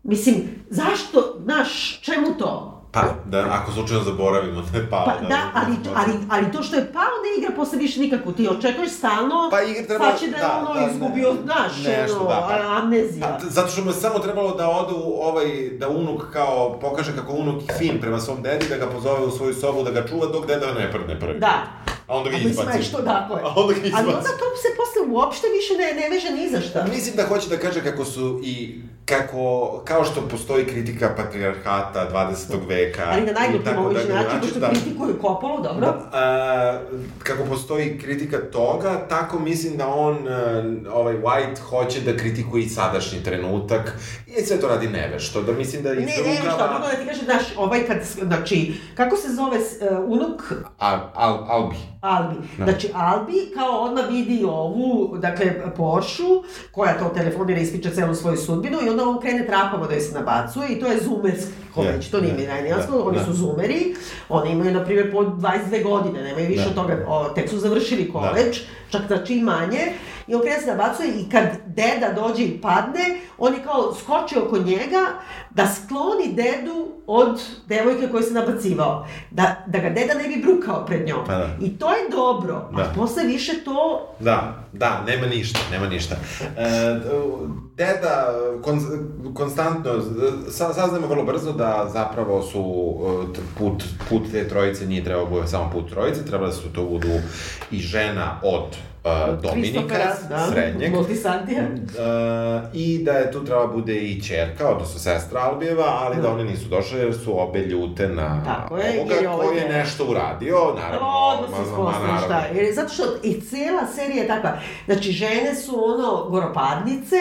Mislim, zašto, znaš, čemu to? Pa, da, ako slučajno zaboravimo da je pao. Pa da, ali, ali, ali to što je pao ne igra posle više nikako. Ti očekuješ stalno, Pa igra treba- sad će da je da, ono da, ne. izgubio, znaš, Nešto, ono, da, pa- amnezija. Pa, zato što mu je samo trebalo da ode u ovaj, da unuk kao, pokaže kako unuk fin prema svom dedi, da ga pozove u svoju sobu, da ga čuva dok deda ne prdne prvi. Da. A onda ga mislim, izbaci. a što, tako je. A onda ga Ali izbaci. onda to se posle uopšte više ne, ne veže ni za šta. Mislim da hoće da kaže kako su i kako, kao što postoji kritika patrijarhata 20. veka. Ali na i najgluplji tako mogući dalje način, pošto da. kritikuju Kopolu, dobro? Da, a, kako postoji kritika toga, tako mislim da on, e, ovaj White, hoće da kritikuje i sadašnji trenutak i sve to radi nevešto, da mislim da Ne, ne, izrugava... što, drugo da ti kažem, znaš, ovaj kad, znači, kako se zove uh, unuk Al, al, Albi. Albi. Da. Znači, Albi kao odmah vidi ovu, dakle, Poršu, koja to telefonira i ispriča celu svoju sudbinu i onda on krene trapavo da je se nabacuje i to je zumerski već, to nije mi je, najnijasno, da, oni da. su zumeri, oni imaju, na primjer, po 22 godine, nemaju više Da. od toga, o, tek su završili koleđ, čak znači i manje, i on krene se nabacuje i kad deda dođe i padne, on je kao skoči oko njega da skloni dedu od devojke koju se nabacivao. Da, da ga deda ne bi brukao pred njom. Pa da. I to je dobro, Da. a posle više to... Da, da, nema ništa, nema ništa. E, deda kon, konstantno, sa, saznamo vrlo brzo da zapravo su e, put, put te trojice nije trebao bude samo put trojice, trebalo da su to budu i žena od uh, Dominika, da, srednjeg. Multisantija. Uh, I da je tu treba bude i čerka, odnosno sestra Albijeva, ali da, Da. one nisu došle jer su obe ljute na Tako je, ovoga je ovaj koji je nešto uradio, naravno. Odmah se naravno. šta je. Jer, zato što i cijela serija je takva. Znači, žene su ono goropadnice,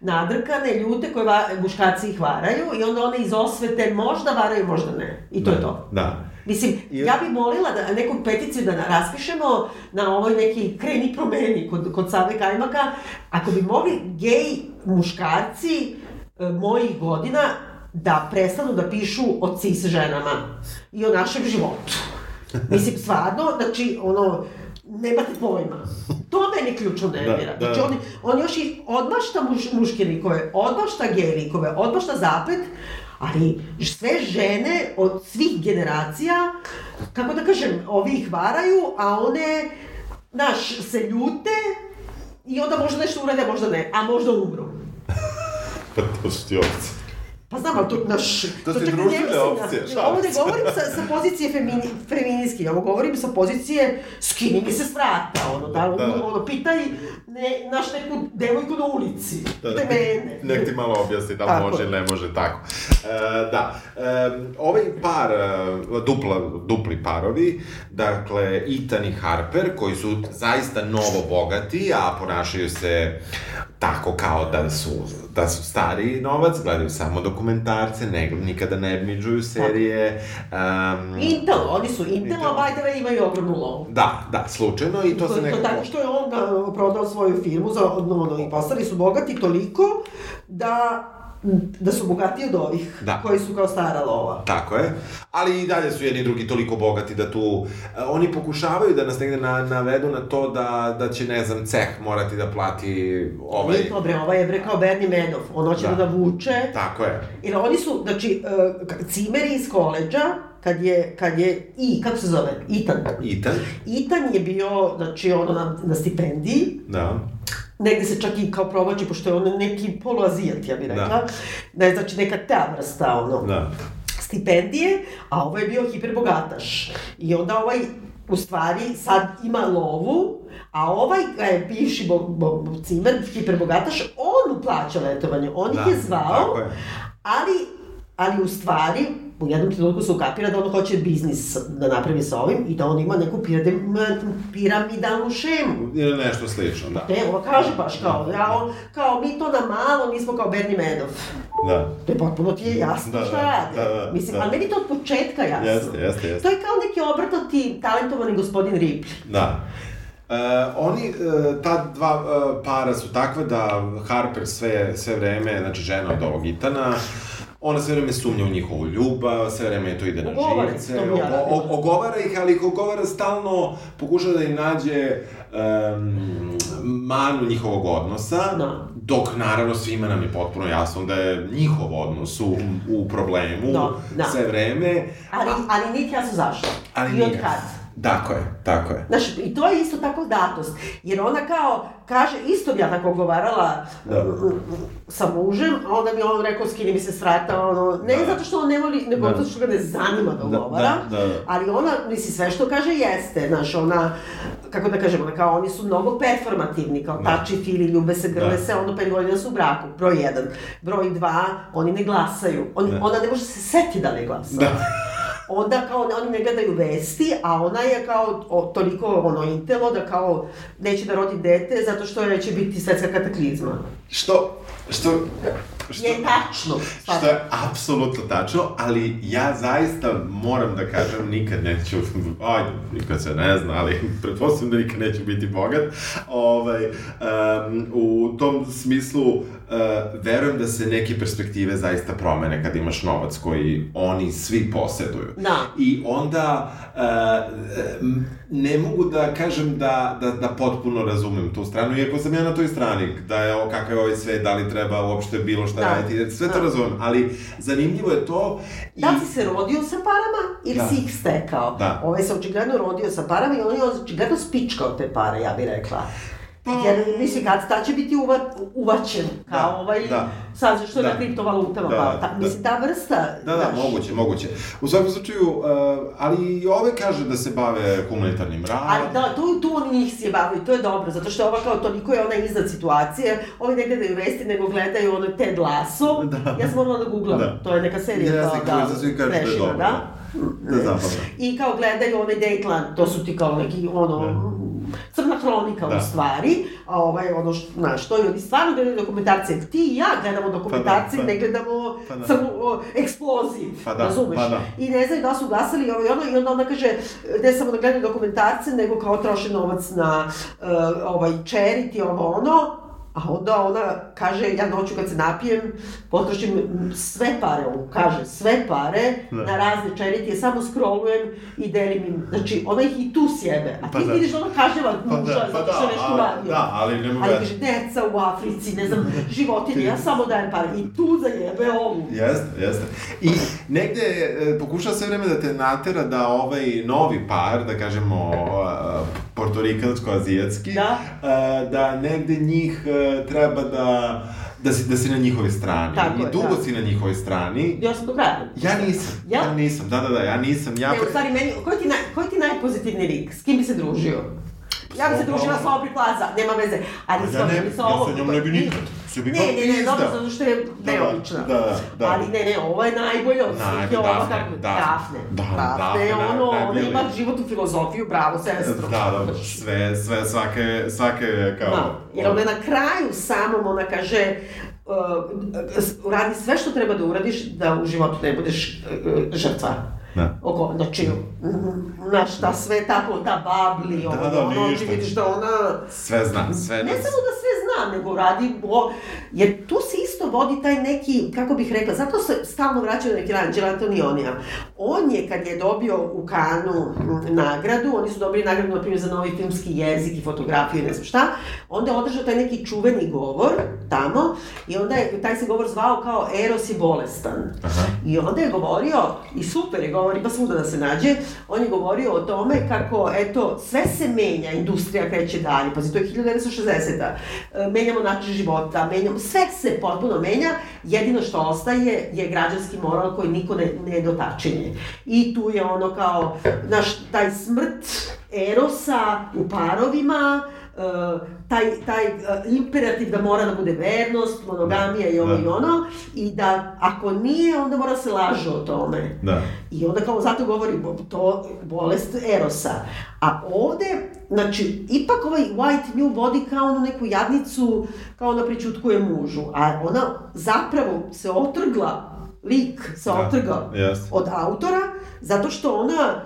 nadrkane, ljute koje va, muškarci ih varaju i onda one iz osvete možda varaju, možda ne. I to je to. Da. Mislim, I- ja bih molila da neku peticiju da raspišemo na ovoj neki kreni promeni kod, kod Save Kajmaka, ako bi mogli gej muškarci e, mojih godina da prestanu da pišu o cis ženama i o našem životu. Mislim, stvarno, znači, ono, nemate pojma. To meni ključno nervira. Da, da. Znači, on, on još i odmašta muš, muške likove, odmašta gej likove, odmašta zapet, ali sve žene od svih generacija, kako da kažem, ovi ih varaju, a one, znaš, se ljute i onda možda nešto urade, možda ne, a možda umru. Pa to su ti ovce. Pa znam, ali to, naš... To društvene mislim na- opcije, šalim Ovo ne govorim sa, sa pozicije femini, feministki, ovo govorim sa pozicije skini mi se s vrata, ono, da, Da. da. ono, pitaj ne, naš neku devojku na ulici, da, te mene. Nek ti malo objasni da Tako. može ili ne može tako. E, da, e, ovaj par, e, dupla, dupli parovi, dakle, Ethan i Harper, koji su zaista novo bogati, a ponašaju se tako kao da su, da su stariji novac, gledaju samo dokumentarce, ne, nikada ne midžuju serije. Um, Intel, oni su Intel, Intel. a by the way imaju ogromnu lovu. Da, da, slučajno i to, To, se to nekako... tako što je on da, prodao svoju firmu za ono, i postali su bogati toliko da da su bogatiji od ovih Da. koji su kao stara lova. Tako je, ali i dalje su jedni drugi toliko bogati da tu, e, oni pokušavaju da nas negde na, navedu na to da, da će, ne znam, ceh morati da plati ovaj... Nije to bre, ovaj je bre kao Bernie Madoff, on hoće Da. da, vuče, Tako je, Jer oni su, znači, k- cimeri iz koleđa, kad je, kad je, i, kako se zove, Itan. Ethan, Itan je bio, znači, ono, na, na stipendiji, da, negde se čak i kao provlači, pošto je on neki poluazijat, ja bih rekla. Da. Ne, znači, neka ta vrsta, ono, da, stipendije, a ovo je bio hiperbogataš. I onda ovaj, u stvari, sad ima lovu, a ovaj ga je bivši bo, bo, bo, cimer, hiperbogataš, on mu plaća letovanje, on da, ih je zvao, je. ali, ali u stvari, u jednom trenutku se ukapira da on hoće biznis da napravi sa ovim i da on ima neku piramid- piramidalnu šemu. Ili nešto slično, da. Ne, ovo kaže baš kao, ja, on, kao mi to na malo, mi smo kao Bernie Madoff. Da, To je potpuno ti je jasno Da, šta da, radi. da, da, Mislim, da. ali meni to od početka jasno. jeste, jeste, jeste. To je kao neki obrtati, talentovani gospodin Ripley. Da. E, oni, e, ta dva e, para su takve da Harper sve, sve vreme, znači žena od ovog Itana, ona sve vreme sumnja u njihovu ljubav, sve vreme to ide na Ogovara živce, ogo- o- ogovara ih, ali ih ogovara stalno, pokušava da im nađe em, manu njihovog odnosa, Da. dok naravno svima nam je potpuno jasno da je njihov odnos u, u problemu Da, da. sve vreme. Ali, ali nije jasno zašto. Ali I od nije. kad. Tako je, tako je. Znaš, i to je isto tako datost. Jer ona kao, kaže, isto bi ja tako ogovarala Da. sa mužem, a onda bi on rekao, skini mi se s vrata, ono, ne Da. zato što on ne voli, nego Da. zato što ga ne zanima da Da, ogovara. da, da, da. Ali ona, misli, sve što kaže jeste, znaš, ona, kako da kažem, ona kao, oni su mnogo performativni, kao Da. tači, fili, ljube se, grle Da. se, ono pet godina su u braku, broj jedan. Broj dva, oni ne glasaju. Oni, Da. Ona ne može se setiti da ne glasa Da. Onda kao oni ne gledaju vesti, a ona je kao o, toliko ono intelo da kao neće da rodi dete zato što će biti svetska kataklizma. Što, što, što, Je tačno. što je apsolutno tačno, ali ja zaista moram da kažem, nikad neću, ajde, nikad se ne zna, ali pretpostavljam da nikad neću biti bogat. Ovaj, um, u tom smislu, uh, verujem da se neke perspektive zaista promene kad imaš novac koji oni svi poseduju. Da. I onda uh, m, ne mogu da kažem da, da, da potpuno razumem tu stranu, iako sam ja na toj strani, da je ovo kakav je ovaj svet, da li treba uopšte bilo šta Da. raditi, sve to Da. razumem, ali zanimljivo je to i... Da li si se rodio sa parama ili Da. si ih stekao? Da. Ovaj se očigledno rodio sa parama i on je očigledno spičkao te pare, ja bih rekla. Pa- Jer, mislim, kad ta će biti uva, uvaćen, kao Da, ovaj, da. sad što je Da. na kriptovalutama, Da, pa, ta, da. mislim, ta vrsta, Da, da, znaš, moguće, moguće. U svakom slučaju, uh, ali i ove kaže da se bave humanitarnim radom. Ali da, tu, tu oni njih sjebavaju, to je dobro, zato što ova kao toliko je ona iznad situacije, ovi ne gledaju vesti, nego gledaju ono Ted Lasso. Da. Ja sam morala da googlam, Da. to je neka serija Jeste, kao koju za svi kažu da je Prešina, dobro, da? Da, zabavno. I kao gledaju onaj Dateland, to su ti kao neki, ono, crna hronika Da. u stvari, a ovaj, ono, što, znaš, to i oni stvarno gledaju dokumentarce. Ti i ja gledamo dokumentarce, Pa da, pa- ne gledamo pa da. crnu, o, eksploziv, Pa da, razumeš? pa da. I ne znaju da su glasali ovo i ono, i onda ona kaže, ne samo da gledaju dokumentarce, nego kao troše novac na uh, ovaj charity, ovo ono, a onda ona kaže, ja noću kad se napijem, potrošim sve pare, on kaže, sve pare Da. na razne charity, samo scrollujem i delim im, znači ona ih i tu sjebe, a ti Pa da. vidiš da ona kažnjava Pa muža da, pa zato što da, nešto ali- uradio. da, ali nema Ali veze. kaže, deca u Africi, ne znam, životinje, ja samo dajem pare. I tu zajebe ovu. Jeste, jeste. I negde e, pokušava sve vreme da te natera da ovaj novi par, da kažemo e, portorikansko-azijatski, Da. e, da negde njih e, treba da da si, da si na njihovoj strani. Tako I je, dugo da. si na njihovoj strani. Sam do kraja. Ja nisam. Ja? Ja nisam, da, da, da, ja nisam. Ja, Ne, u stvari, meni, koji ti, naj, koji ti najpozitivniji lik? S kim bi se družio? Ja bi se družila sa Aubrey Plaza, nema veze. Ali Ja ne ja sa njom ne bi nikad. Bi Ne, ne, ne, pizda. dobro, zato što je Da, neobična. da, da. Ali ne, ne, ovo je najbolje od svih, je Dafne, kako... Dafne. Dafne. Da, Dafne, je Dafne, ono, ona ima lik. životnu filozofiju, bravo, sestro. Da, da, sve, sve, svake, svake, kao... Da, jer ona na kraju samom, ona kaže, uh, radi sve što treba da uradiš da u životu ne budeš uh, žrtva. Da. Oko, znači, mm, znaš, ta sve tako, ta babli, ovo, da, ono, ti vidiš da ona... Sve zna, sve... Ne samo da sve nego radi, o, jer tu isto vodi taj neki, kako bih rekla, zato se stalno vraćaju neki Angelo Antonionija. On je, kad je dobio u Kanu mm, nagradu, oni su dobili nagradu, na primjer, za novi filmski jezik i fotografiju i ne znam šta, onda je održao taj neki čuveni govor tamo i onda je, taj se govor zvao kao Eros je bolestan. Aha. I onda je govorio, i super je govor, ima svuda da se nađe, on je govorio o tome kako, eto, sve se menja, industrija kreće dalje, pazi, to je 1960-a, E, menjamo način života, menjamo, sve se potpuno menja, jedino što ostaje je građanski moral koji niko ne, ne dotačenje. I tu je ono kao, naš, taj smrt erosa u parovima, Uh, taj, taj uh, imperativ da mora da bude vernost, monogamija i ovo Da. i ono, i da ako nije, onda mora se laže o tome. Da. I onda kao zato govori to bolest erosa. A ovde, znači, ipak ovaj White New vodi kao onu neku jadnicu, kao ona pričutkuje mužu, a ona zapravo se otrgla, lik se Da, otrgao jeste. od autora, zato što ona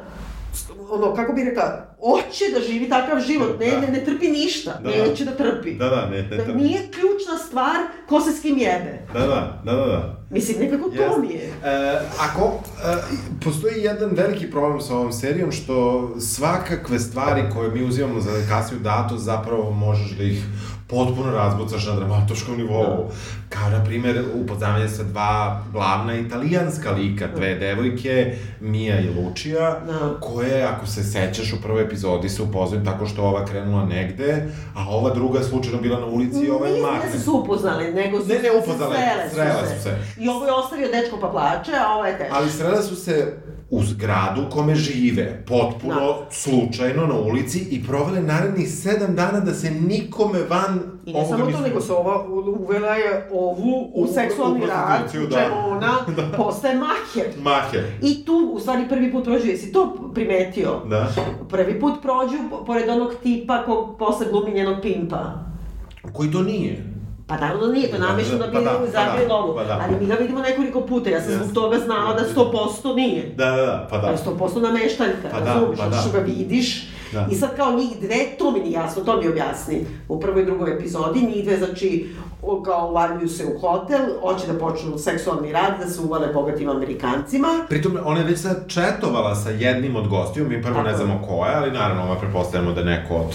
ono, kako bi rekla, hoće da živi takav život, ne, Da. ne, ne trpi ništa, Da, da. neće da trpi. Da, da, ne, ne, Da to- nije ključna stvar ko se s kim jebe. Da, da, da, da, da. Mislim, nekako to Jeste. mi je. E, ako, e, postoji jedan veliki problem sa ovom serijom, što svakakve stvari koje mi uzimamo za kasniju datu, zapravo možeš da ih potpuno razbucaš na dramatoškom nivou. Kao, na primjer, upoznavanje sa dva glavna italijanska lika, dve devojke, Mija i Lučija, Da. koje, ako se sećaš, u prvoj epizodi se upoznaju tako što ova krenula negde, a ova druga je slučajno bila na ulici i ova je Nije makne. da se su upoznali, nego su Ne, ne se upoznale, srele srele su se. I ovo je ostavio dečko pa plače, a ovo je teško. Ali srele su se u zgradu u kome žive, potpuno Da. slučajno na ulici i provele narednih sedam dana da se nikome van I ne samo to, nego se ova uvela je ovu u U- seksualni u rad, prostituciju, u da. čemu ona postaje maher. Mahe. I tu, u stvari, prvi put prođu, jesi to primetio? Da. Prvi put prođu po- pored onog tipa kog posle glumi njenog pimpa. Koji to nije. Pa naravno nije, to Da, namešno da da, bi pa da, pa pa zabili da, lovu. pa da. Ali mi ga vidimo nekoliko puta, ja sam zbog toga znala da 100% nije. Da, da, da, pa da. Ali 100% nameštaljka, Pa da, razumiješ, pa da. što ga vidiš. Da. I sad kao njih dve, to mi nije jasno, to mi objasni. U prvoj i drugoj epizodi njih dve, znači, kao uvaljuju se u hotel, hoće da počnu seksualni rad, da se uvale bogatim Amerikancima. Pritom, ona je već sad četovala sa jednim od gostiju, mi prvo Tako ne znamo ko je, ali naravno ova pretpostavljamo da je neko od,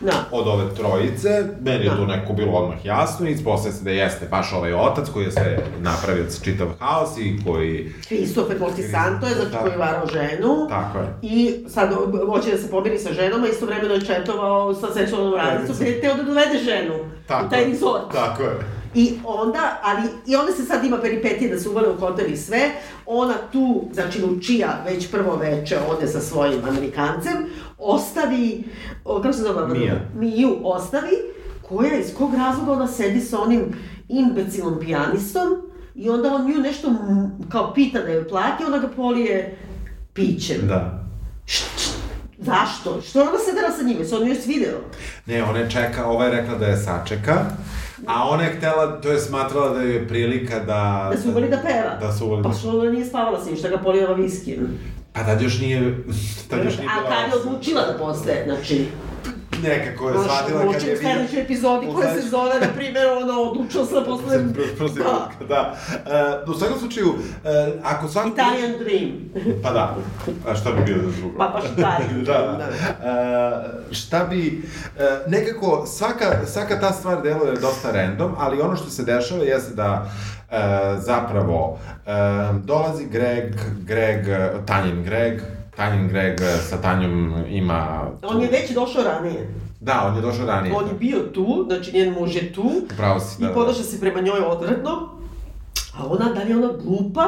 Da. od ove trojice, meni je Da. tu neko bilo odmah jasno i ispostavlja se da jeste baš ovaj otac koji je sve napravio čitav haos i koji... Christopher Moltisanto je, znači, Tako. koji je varao ženu. Tako je. I sad hoće da se pomiri sa ženom, a istovremeno je četovao sa seksualnom radnicom, Radnicom. gde je teo da dovede ženu Tako u taj je. resort. Tako je. I onda, ali, i onda se sad ima peripetije da se uvale u hotel i sve, ona tu, znači Lučija, već prvo veče ode sa svojim Amerikancem, ostavi, o, kako se zove? Mija. Miju ostavi, koja iz kog razloga ona sedi sa onim imbecilnom pijanistom i onda on nju nešto kao pita da joj plati, ona ga polije pićem. Da. Zašto? Što je ona sedela sa njime? Se on joj svideo? Ne, ona je čeka, ova je rekla da je sačeka, a ona je htela, to je smatrala da je prilika da... Da su uvali da peva? Da su uvali Pa da... što ona nije spavala s njim, što ga polijeva viskijem? Pa tad još nije... Tad još nije A bila... kad je odlučila da postaje, znači... Nekako je shvatila kad je u sledećoj epizodi u koja se sledećoj- zove, na primjer, ono, odlučila sam da postanem... Prostitutka, da. E, u svakom slučaju, e, ako svako... Italian Dream. Pa da. A šta bi bilo za drugo? Pa baš Italian da, Dream, da. da. E, šta bi... E, nekako, svaka, svaka ta stvar deluje dosta random, ali ono što se dešava jeste da e, zapravo e, dolazi Greg, Greg, Tanjin Greg, Tanjin Greg sa Tanjom ima... On je već došao ranije. Da, on je došao ranije. On je bio tu, znači njen muž je tu, Pravo si, da. i da. ponaša se prema njoj odvratno, a ona, da li je ona glupa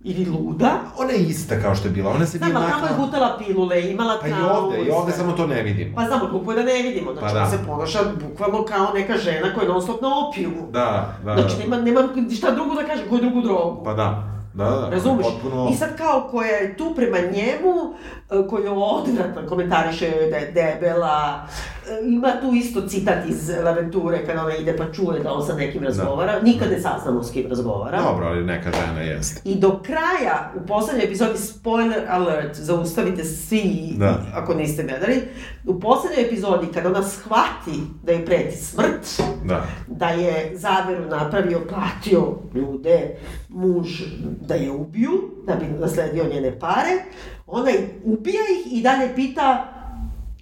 ili luda? Ona je ista kao što je bila, ona se Znam, nije ali tamo je gutala pilule, imala Pa i traumu ovde, i ovde samo to ne vidimo. Pa znamo, glupo je da ne vidimo, znači Pa ona da. se ponaša bukvalno kao neka žena koja je non stop na opijumu. Da, da, Znači, da. nema, nema šta drugo da kaže, koju drugu drogu. Pa da, da, da. Razumeš? Potpuno... I sad kao koja je tu prema njemu, e, koja je odvratna, komentariše da je debela, e, ima tu isto citat iz Laventure kada ona ide pa čuje da on sa nekim razgovara, nikad ne saznamo s kim razgovara. Dobro, ali neka žena jeste. I do kraja, u poslednjoj epizodi, spoiler alert, zaustavite svi, Da. ako niste gledali, u poslednjoj epizodi, kada ona shvati da je preti smrt, Da. da je zaveru napravio, platio ljude, muž da je ubiju, da bi nasledio njene pare, ona ubija ih i dalje pita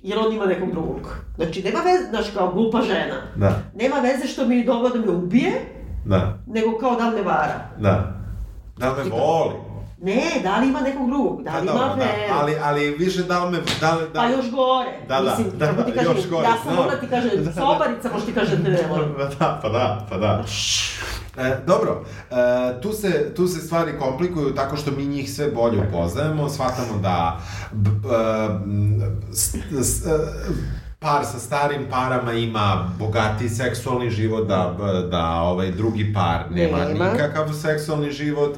jer on ima nekog drugog. Znači, nema veze, znaš, kao glupa žena. Da, Nema veze što mi je dobro da me ubije, da, nego kao da li me vara. da. Da li me voli? Ne, da li ima nekog drugog, da Pa li dobro, ima da, veru. ali, ali više da li me, da li, da Pa još gore. Da, da, Mislim, da, kako ti da, kažem, još gore, ja sam znam. mogla ti kaže, Da, da. sobarica, možda ti kaže da te ne volim. Pa da, pa da, pa da. E, dobro, e, tu, se, tu se stvari komplikuju tako što mi njih sve bolje upoznajemo, shvatamo da b, b, m, s, s, e, par sa starim parama ima bogati seksualni život, da, b- da ovaj drugi par nema, Nema. nikakav seksualni život.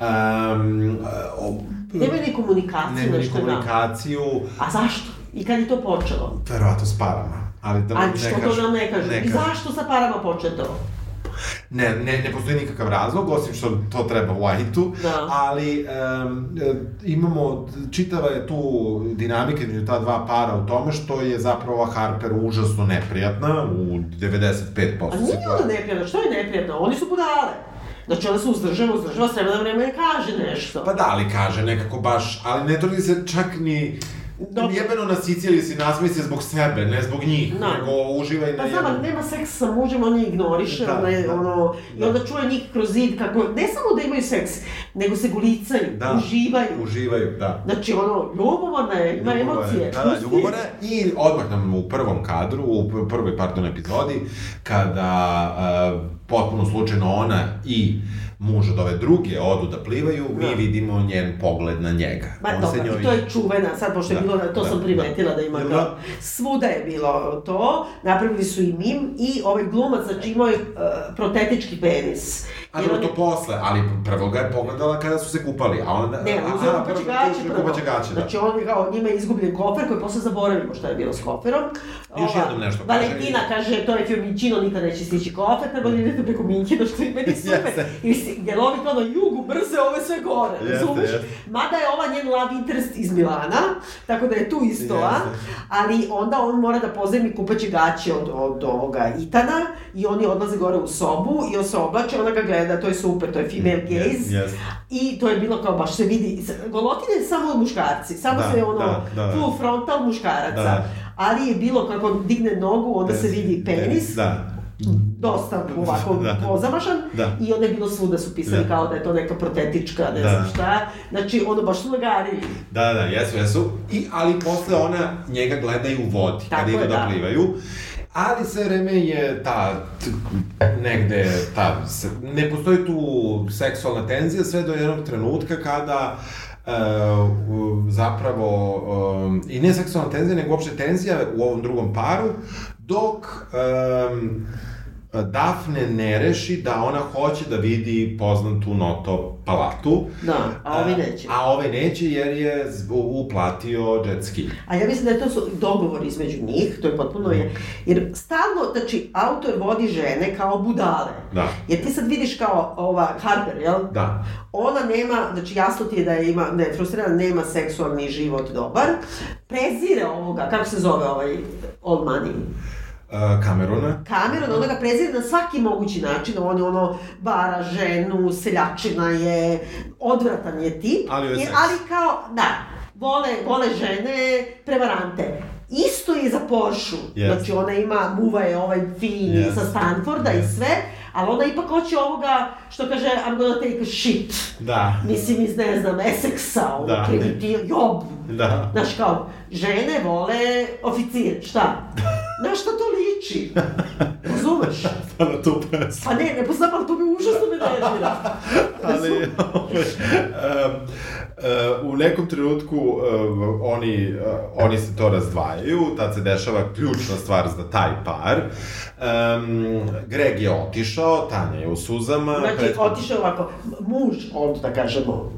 Um, o, Nemaju ni komunikaciju, nema ni nešto da. komunikaciju, A zašto? I kad je to počelo? verovatno s parama. Ali da A ne što kažem- to nam ne kaže? I zašto sa parama početo? Ne, ne, ne postoji nikakav razlog, osim što to treba White-u, Da. ali um, imamo, čitava je tu dinamika između ta dva para u tome što je zapravo Harper užasno neprijatna u 95% A nije ona neprijatna, što je neprijatno? Oni su budale. Znači ona se uzdržava, uzdržava, s vremena na vreme kaže nešto. Pa da, ali kaže nekako baš, ali ne trudi se čak ni... Dobro. Jebeno na Siciliji si nasmije se zbog sebe, ne zbog njih, Da. nego uživa i na Pa znam, ali nema seksa sa mužem, on je ignoriše, Da, ona je, da, ono, i da. onda čuje njih kroz zid kako, ne samo da imaju seks, nego se gulicaju, Da. uživaju. Uživaju, da. Znači, ono, ljubomorna je, ima emocije. Da, da, ljubomorna je. I odmah nam u prvom kadru, u pr- prvoj, pardon, epizodi, kada uh, potpuno slučajno ona i muž od ove druge odu da plivaju, mi Da. vidimo njen pogled na njega. Ma On dobro, njoj- i to je čuvena, sad pošto je Da, bilo, to da, sam primetila da, ima Jel kao, da? svuda je bilo to, napravili su i mim i ovaj glumac, znači imao je uh, protetički penis. A dobro, to posle, ali prvo ga je pogledala kada su se kupali, a onda... Ne, uzeo kupaće ga gaće prvo. kupaće gaće, da. Znači on je kao, njima je izgubljen kofer koji posle zaboravimo šta je bilo s koferom. Još Ova, jednom nešto kaže. Valentina kaže, to je Fiumicino, nikad neće stići kofer, treba da idete preko Minhina, što je meni super. Jeste. I jer ovi kao na jugu brze ove sve gore, jeste. Mada je ova njen love interest iz Milana, tako da je tu isto, a? Ali onda on mora da pozajmi kupaće gaće od, od ovoga Itana i oni odlaze gore u sobu i on se oblače, ona ga gleda, to je super, to je female gaze. Yes, yes. I to je bilo kao baš se vidi, golotine samo muškarci, samo Da, se ono, da, da, da. full frontal muškaraca. Da. Ali je bilo kako digne nogu, onda se vidi penis, Da. dosta ovako Da. pozamašan Da. i onda je bilo svuda su pisali Da. kao da je to neka protetička, ne Da. znam šta. Znači, ono baš su nagarili. Da, da, jesu, jesu. I, ali posle ona njega gleda i u vodi, Tako kada idu je, da, da. Ali sve je ta, negde, ta, ne postoji tu seksualna tenzija sve do jednog trenutka kada e, zapravo, um, i ne seksualna tenzija, nego uopšte tenzija u ovom drugom paru, dok um, Dafne ne reši da ona hoće da vidi poznatu Noto palatu. Da, a ovi neće. A ovaj neće jer je uplatio jet ski. A ja mislim da je to su dogovor između njih, to je potpuno je, jer stalno, znači, autor vodi žene kao budale. Da. Jer ti sad vidiš kao ova Harper, jel? Da. Ona nema, znači jasno ti je da je ima, da je frustrirana, nema seksualni život dobar, prezire ovoga, kako se zove ovaj Old Money, Uh, Kameruna. Cameron, ona ga prezire na svaki mogući način, on je ono, vara ženu, seljačina je, odvratan je tip, Ali je I- ali kao, da, vole, vole žene, prevarante. Isto je za Porsche, Yes. znači ona ima, muva je ovaj fini Yes. sa Stanforda i Yes. sve, ali ona ipak hoće ovoga, što kaže, I'm gonna take a shit. Da. Mislim iz, ne znam, Essexa, ovo, Da. primitiv, job. Da. Znaš kao, žene vole oficir, šta? Na šta to liči? Razumeš? Pa na tu pesmu. Pa ne, ne poznam, ali to mi užasno me nervira. Ali, ovaj, um, uh, u nekom trenutku um, oni, uh, oni se to razdvajaju, tad se dešava ključna stvar za taj par. Um, Greg je otišao, Tanja je u suzama. Znači, pred- otišao ovako, muž od, da kažemo,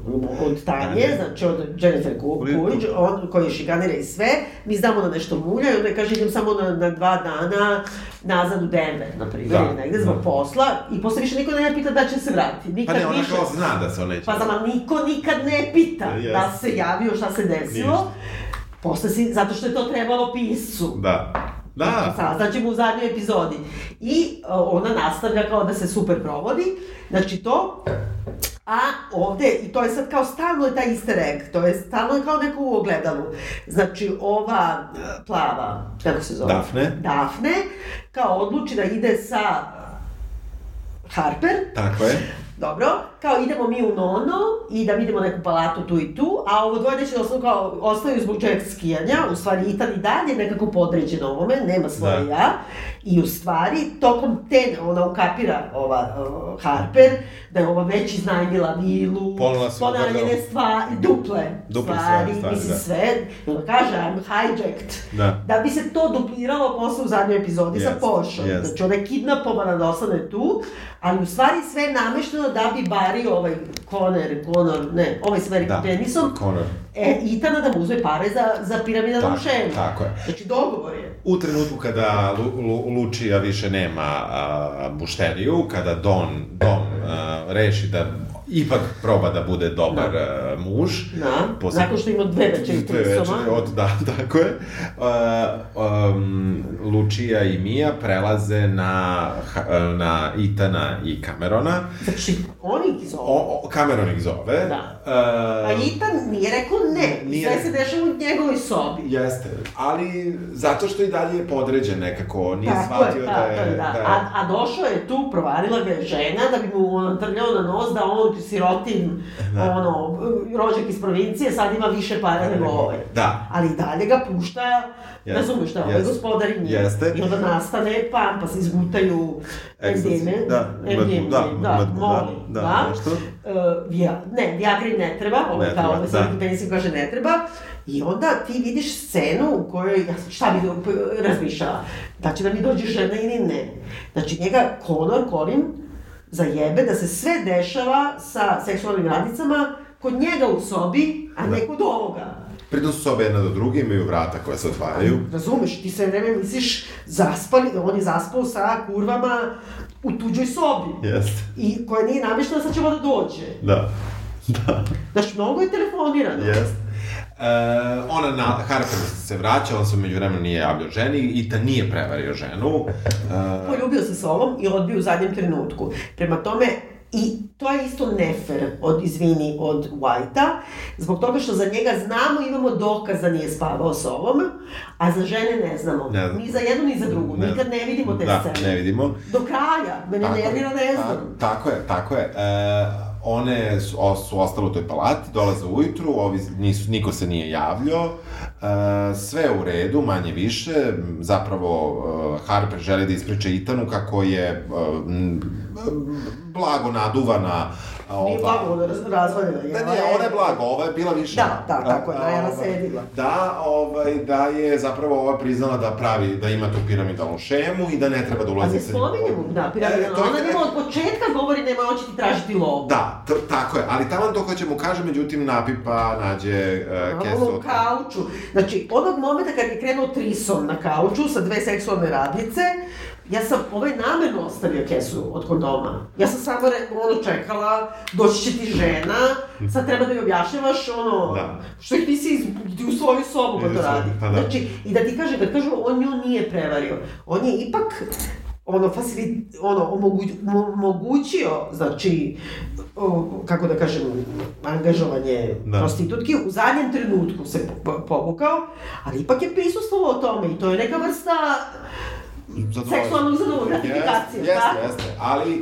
od Tanje, Tanje. znači od Jennifer Kujić, on koji šikanira i sve, mi znamo da nešto mulja i onda kaže idem samo na, na dva dana nazad u Denver, na primjer, Da. ili negde zbog posla i posle više niko ne pita da će se vratiti, Pa nikad ne, ona više. kao zna da se on neće. Pa znam, ali niko nikad ne pita Yes. da se javio, šta se desilo. Ništa. Posle si, zato što je to trebalo piscu. Da. Da. Saznaćemo u zadnjoj epizodi. I ona nastavlja kao da se super provodi. Znači to, a ovde, i to je sad kao stalno je taj easter egg, to je stalno je kao neko u ogledalu. Znači ova e, plava, kako se zove? Dafne. Dafne, kao odluči da ide sa Harper, Tako je. dobro, kao idemo mi u Nono i da vidimo neku palatu tu i tu, a ovo dvoje neće da ostanu kao, ostaju zbog jet skijanja, u stvari Itan i dalje nekako podređen ovome, nema svoje Da. ja, i u stvari tokom te, ona ukapira ova uh, Harper, da je ova već iznajmila vilu, ponavljene stvari, duple, Duple stvari, stvari, stvari, mislim da. sve, i onda kaže, I'm hijacked. Da. Da bi se to dupliralo posle u zadnjoj epizodi sa Jest, Porsche. jest. Znači ona je kidnapovana da ostane tu, ali u stvari sve je namešteno da bi ugari ovaj Conor, Conor, ne, ovaj s velikim Da. penisom, Conor. e, Itana da mu uzme pare za, za piramidalnu Tako, šemu. tako je. Znači, dogovor je. U trenutku kada Lu, Lu, Lučija više nema a, mušteriju, kada Don, Don a, reši da ipak proba da bude dobar a, muž. Da, posle- nakon što ima dve večeri Dve trisoma. večeri, od, da, tako je. Uh, um, Lučija i Mija prelaze na, ha- na Itana i Camerona. Znači, oni ih zovu. O, o, Cameron ih zove. Da. Uh, A Itan nije rekao ne, Nije- sve se dešava u njegovoj sobi. Jeste, ali zato što i dalje je podređen nekako, nije Tako shvatio je, da tako je... da. da je- A, a došao je tu, provarila ga je žena, da bi mu trljao na nos da on sirotin, Da. ono, rođak iz provincije, sad ima više para nego ovaj. Da. Ali i dalje ga pušta, Jeste, razumeš šta, ovaj jeste. gospodar i nije. Jeste. I onda nastane pam, pa se izgutaju endime. da, endime, da, da, da, moli, da, da. nešto. Uh, via, ne, Viagri ne treba, ovo je treba, ovaj da. da. kaže ne treba. I onda ti vidiš scenu u kojoj, ja sam- šta bi razmišljala, da će da mi dođe žena ili ne. Znači njega Conor, Colin, zajebe da se sve dešava sa seksualnim radnicama kod njega u sobi, a ne kod ovoga. Pritom su sobe jedna do druge, imaju vrata koja se otvaraju. Razumeš, ti sve vreme misliš zaspali, on je zaspao sa kurvama u tuđoj sobi. Jeste. I koja nije namještena, sad će da dođe. Da. Da. Znači, mnogo je telefonirano. Jeste. E, ona na, Harper se vraća, on se među vremenu nije javljao ženi i ta nije prevario ženu. E, Poljubio se s ovom i odbio u zadnjem trenutku. Prema tome, I to je isto nefer, od, izvini, od Whitea, zbog toga što za njega znamo, imamo dokaz da nije spavao s ovom, a za žene ne znamo. Ne znam. Ni za jednu, ni za drugu. Ne. Nikad ne vidimo te da, scene. ne vidimo. Do kraja. Mene je, nervira, ne ta- znam. Tako je, tako je. E, one su, su ostale u toj palati, dolaze ujutru, ovi nisu, niko se nije javljao, e, sve u redu, manje više, zapravo e, Harper želi da ispriča Itanu kako je e, blago naduvana a, Nije ova- blago, ona je raz- razvaljena. Da, ne, je- ona je blago, ova je bila više... Da, da, tako je, a, Najela ovaj, sedila. Da, ovaj, da je zapravo ova priznala da pravi, da ima tu piramidalnu šemu i da ne treba da ulazi sa njim. spominjemo, da, E, je Ona njemu od početka govori nemoj hoće ti tražiti lovu. Da, tako je, ali taman to hoće mu kaže, međutim napipa, nađe uh, kesu od... kauču. Znači, onog momenta kad je krenuo trisom na kauču sa dve seksualne radnice, ja sam ovaj namerno ostavio kesu od kondoma. Ja sam samo re, ono čekala, doći će ti žena, sad treba da joj objašnjavaš ono, Da. što ih nisi iz, idi u svoju sobu kad Idi to radi. pa da. Znači, i da ti kaže, kad kažu on nju nije prevario, on je ipak ono, facili, ono, omogu, mo- omogućio, znači, o, kako da kažem, angažovanje Da. prostitutki, u zadnjem trenutku se po- povukao, ali ipak je prisustvovao tome i to je neka vrsta Zadovoljstvo. seksualnog zadovoljstva, gratifikacije, Jeste, jeste, ali...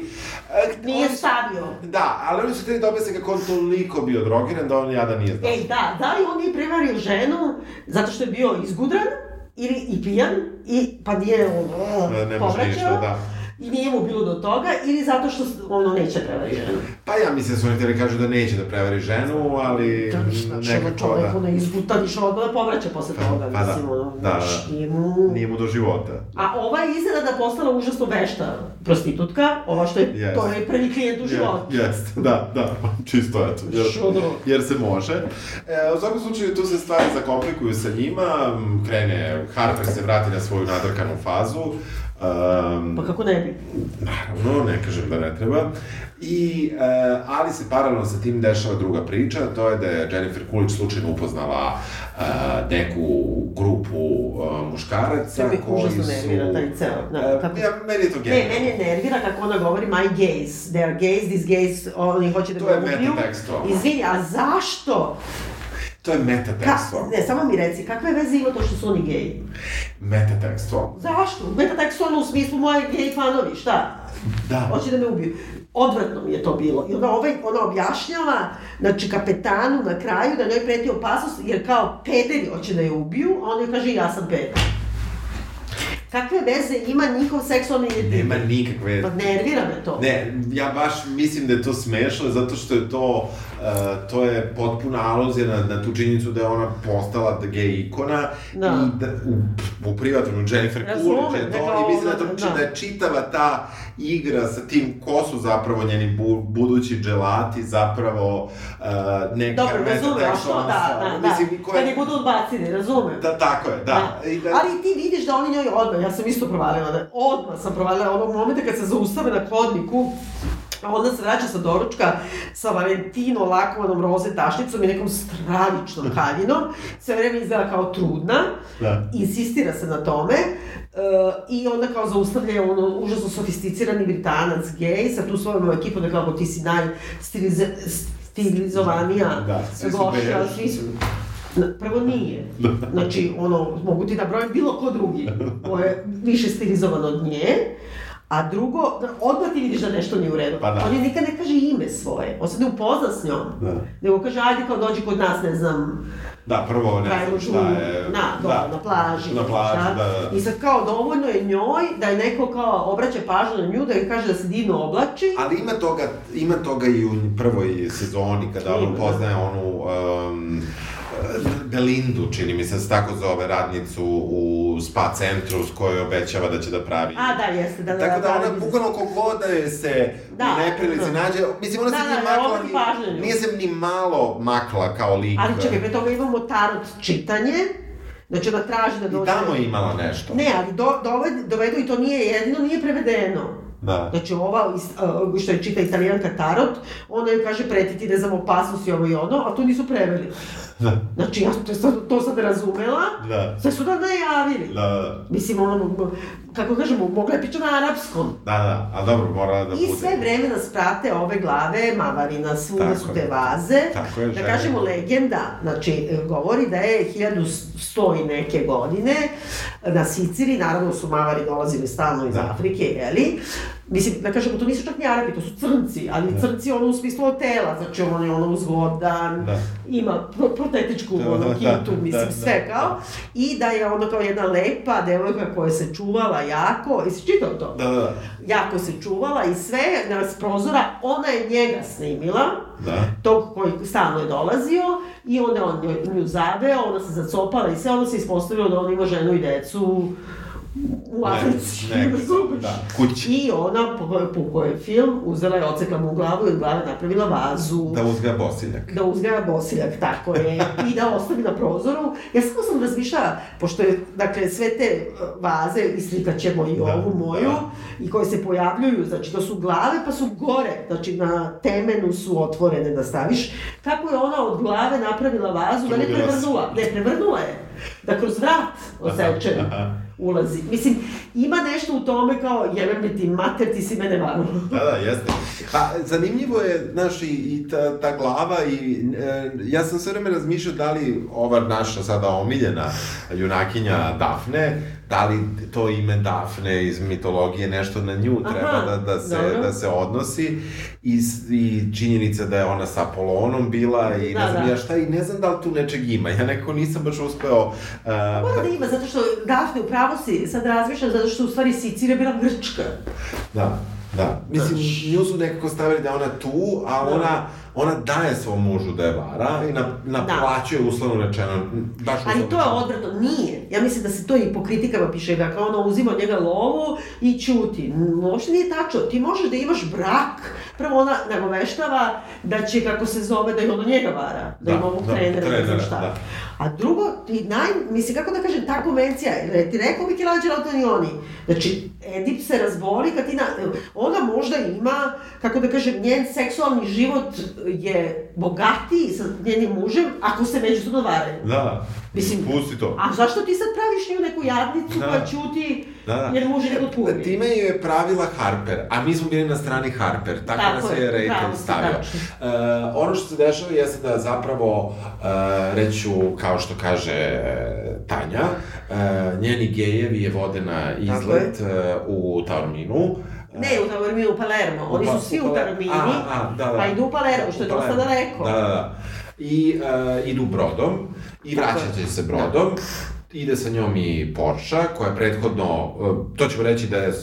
e, Nije stavio. Da, ali oni su htjeli da objasne kako on toliko bio drogiran da on jada nije znao. Ej, da, da li on nije prevario ženu zato što je bio izgudran ili i pijan i pa nije ono, Ne, ne može povraćao ništa, da. I nije mu bilo do toga ili zato što ono neće prevari ženu. Pa ja mislim da su oni htjeli kažu da neće da prevari ženu, ali Da, znači, ono nekako čovjek da. ono izgutan išao odmah da povraća posle Pa, toga, pa da, mislim, ono, da, da. nije mu... Nije mu do života. A ova je iznenada postala užasno vešta prostitutka, ova što je, Yes. to je prvi klijent u životu. Jeste, da, da, čisto eto, jer, jer se može. E, u svakom slučaju tu se stvari zakomplikuju sa njima, krene, Harper se vrati na svoju nadrkanu fazu, um, Pa kako ne bi? Naravno, ne kažem da ne treba. I, e, ali se paralelno sa tim dešava druga priča, to je da je Jennifer Coolidge slučajno upoznala e, neku grupu e, muškaraca To me koji užasno su... nervira taj ceo, da, E, kako- ja, meni je to Ne, genijalno. mene nervira kako ona govori my gays, they are gays, these gays, oni hoće da To ga je ubiju. metatekstualno. Izvini, a zašto? To je Ka, metatekstualno. ne, samo mi reci, kakve veze ima to što su oni geji? Metatekstualno. Zašto? Metatekstualno u smislu moje gej fanovi, šta? Da. Hoće da me ubiju. Odvratno mi je to bilo. I onda ovaj, ona objašnjava, znači kapetanu na kraju da njoj preti opasnost, jer kao pederi hoće da je ubiju, a on joj kaže ja sam peder. Kakve veze ima njihov seksualni identitet? Nema nikakve... Pa nervira me to. Ne, ja baš mislim da je to smešno zato što je to uh, to je potpuna aluzija na, na tu činjenicu da je ona postala gej ikona Da. i da, u, u privatnom Jennifer Coolidge je to i mislim da, je to, da. da je čitava ta igra sa tim ko su zapravo njeni bu, budući dželati zapravo uh, neka Dobro, razumem, a što, da, da, da, Mislim, koja- kad ih budu odbacili, razumem. Da, tako je, da. I da Ali ti vidiš da oni njoj odmah, ja sam isto provalila, da odmah sam provalila onog momenta kad se zaustave na hodniku, a onda se vraća sa doručka sa Valentino lakovanom roze tašnicom i nekom stravičnom haljinom, sve vreme izgleda kao trudna, Da. insistira se na tome, e, i onda kao zaustavlja ono užasno sofisticirani britanac gej sa tu svojom ekipom da kao ti si najstilizovanija Da, svi su svi Prvo nije. Znači, ono, mogu ti da brojim bilo ko drugi ko je više stilizovan od nje. A drugo, da odmah ti vidiš da nešto nije u redu. Pa da. On je nikad ne kaže ime svoje. On se ne upozna s njom. Da. Nego kaže, ajde kao dođi kod nas, ne znam, Da, prvo ne znam šta je... na, dole, na plaži. Na plaži, šta. da, da. I sad kao dovoljno je njoj da je neko kao obraća pažnju na nju, da joj kaže da se divno oblači. Ali ima toga, ima toga i u prvoj sezoni, kada ono da. poznaje onu um, Belindu, čini mi se, da se tako zove radnicu u spa centru s kojoj obećava da će da pravi. A, da, jeste, da, da, Tako da ona, pravi- bukvalno kogod da je se Da, u neprilici da. nađe, mislim ona Da, se da, nije da, makla, obrati pažnju. ni, nije se ni malo makla kao lik. Ali čekaj, pre toga imamo tarot čitanje, znači ona traži da I dođe... tamo je imala nešto. Ne, ali do, doved, dovedu i to nije jedino, nije prevedeno. Da. Znači ova, uh, što je čita italijanka Tarot, ona joj kaže pretiti, ne znam, opasnost i ovo i ono, a to nisu preveli. Da. Znači, ja to, sad, to sam razumela, Da. sve su da najavili. Da, da, Mislim, ono, kako kažemo, mogla je pričati na arapskom. da, da, ali dobro, morala da bude. I sve vreme nas prate ove glave Mavarina, svuda Tako su te vaze. Tako je, da žene. kažemo legenda, znači govori da je 1100 i neke godine na Siciliji, naravno su Mavari dolazili stalno iz Da. Afrike, jeli? Mislim, da kažemo, to nisu čak ni Arapi, to su crnci, ali Da. crnci ono u smislu hotela, znači on je ono uzgodan, Da. ima pro, protetičku Da, ono, da, kintu, da, mislim, da, sve da. kao, i da je ono kao jedna lepa devojka koja se čuvala jako, jesi čitao to? Da, da, da. jako se čuvala i sve, na s prozora, ona je njega snimila, Da. tog koji stalno je dolazio, i onda on nju, zaveo, ona se zacopala i sve, onda se ispostavilo da on ima ženu i decu u Africi, Ne, razumeš? da, kući. I ona, po kojoj je film, uzela je, ocekla mu glavu i od glave napravila vazu. Da uzgaja bosiljak. Da uzgaja bosiljak, tako je, i da ostavi na prozoru. Ja samo sam razmišljala, pošto je, dakle, sve te uh, vaze, islikat ćemo i Da, ovu moju, da. i koje se pojavljuju, znači to su glave pa su gore, znači na temenu su otvorene da staviš. Kako je ona od glave napravila vazu, da ne prevrnula, ne prevrnula je, da kroz vrat osečen aha. Ulazi. Mislim, ima nešto u tome kao, jebem li ti mater, ti si mene varno. Da, da, jeste. A zanimljivo je, znaš, i, i ta, ta glava i e, ja sam sve vreme razmišljao da li ova naša sada omiljena junakinja Dafne, da li to ime Dafne iz mitologije nešto na nju treba Aha, da, da, se, dobro. da se odnosi i, i činjenica da je ona sa Apolonom bila i Da, ne znam da. ja šta i ne znam da li tu nečeg ima. Ja nekako nisam baš uspeo... e, Mora da ima, zato što Dafne, upravo si, sad razmišljam, zato što u stvari Sicilija bila Grčka. Da, da. Mislim, nju su nekako stavili da ona tu, a Da. ona, ona daje svom mužu da je vara i na, naplaćuje uslovno rečeno, baš Ali to je odvratno, nije. Ja mislim da se to i po kritikama piše, da kao ona uzima od njega lovu i ćuti. Uopšte nije tačno. Ti možeš da imaš brak. Prvo ona nagoveštava da će, kako se zove, da je ono njega vara. Da, Da, ima ovog da, trenera, ne znam šta. da. A drugo, ti naj, mislim, kako da kažem, ta konvencija, jer ti rekao Michelangelo Antonioni, znači, Edip se razboli kad ti na, ona možda ima, kako da kažem, njen seksualni život je bogatiji sa njenim mužem, ako se međusobno varaju. Da, Mislim, pusti to. A zašto ti sad praviš nju neku jadnicu Da. pa ćuti Da, da. jer muž je neko tuži? Time je pravila Harper, a mi smo bili na strani Harper, tako, Tako nas je, je si, stavio. tačno. E, ono što se dešava jeste da zapravo, e, reću, kao što kaže e, Tanja, e, njeni gejevi je vode na izlet e, u Taorminu. Ne, u Taorminu, u Palermo. Oni Pa- su svi u Taormini, A, a, da, da. pa idu u Palermo, što je dosta daleko. Da, da, da. I uh, idu brodom i vraćat će se brodom. Ide sa njom i Porsche, koja je prethodno, e, to ćemo reći da je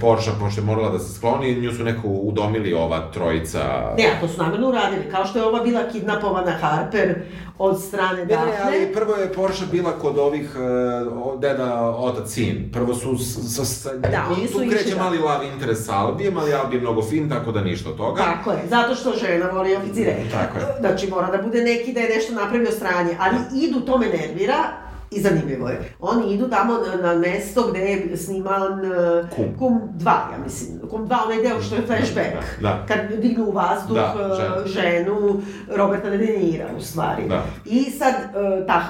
Porsche, pošto je morala da se skloni, nju su neko udomili ova trojica. Ne, to su namjerno uradili, kao što je ova bila kidnapovana Harper od strane Ne, Dafne. ne, ali prvo je Porsche bila kod ovih uh, deda, otac, sin. Prvo su s- sa, sa, Da, oni su tu išli, kreće da. mali love interest sa Albijem, ali Albi je mnogo fin, tako da ništa od toga. Tako je, zato što žena voli oficire. Tako je. Znači mora da bude neki da je nešto napravio stranje, ali idu, to me nervira, i zanimljivo je. Oni idu tamo na, na mesto gde je sniman uh, Kum. Kum 2, ja mislim. Kum 2, onaj deo što je flashback. Da. Kad dignu u vazduh Da, uh, ženu. ženu Roberta De Nira, u stvari. Da. I sad, uh, ta,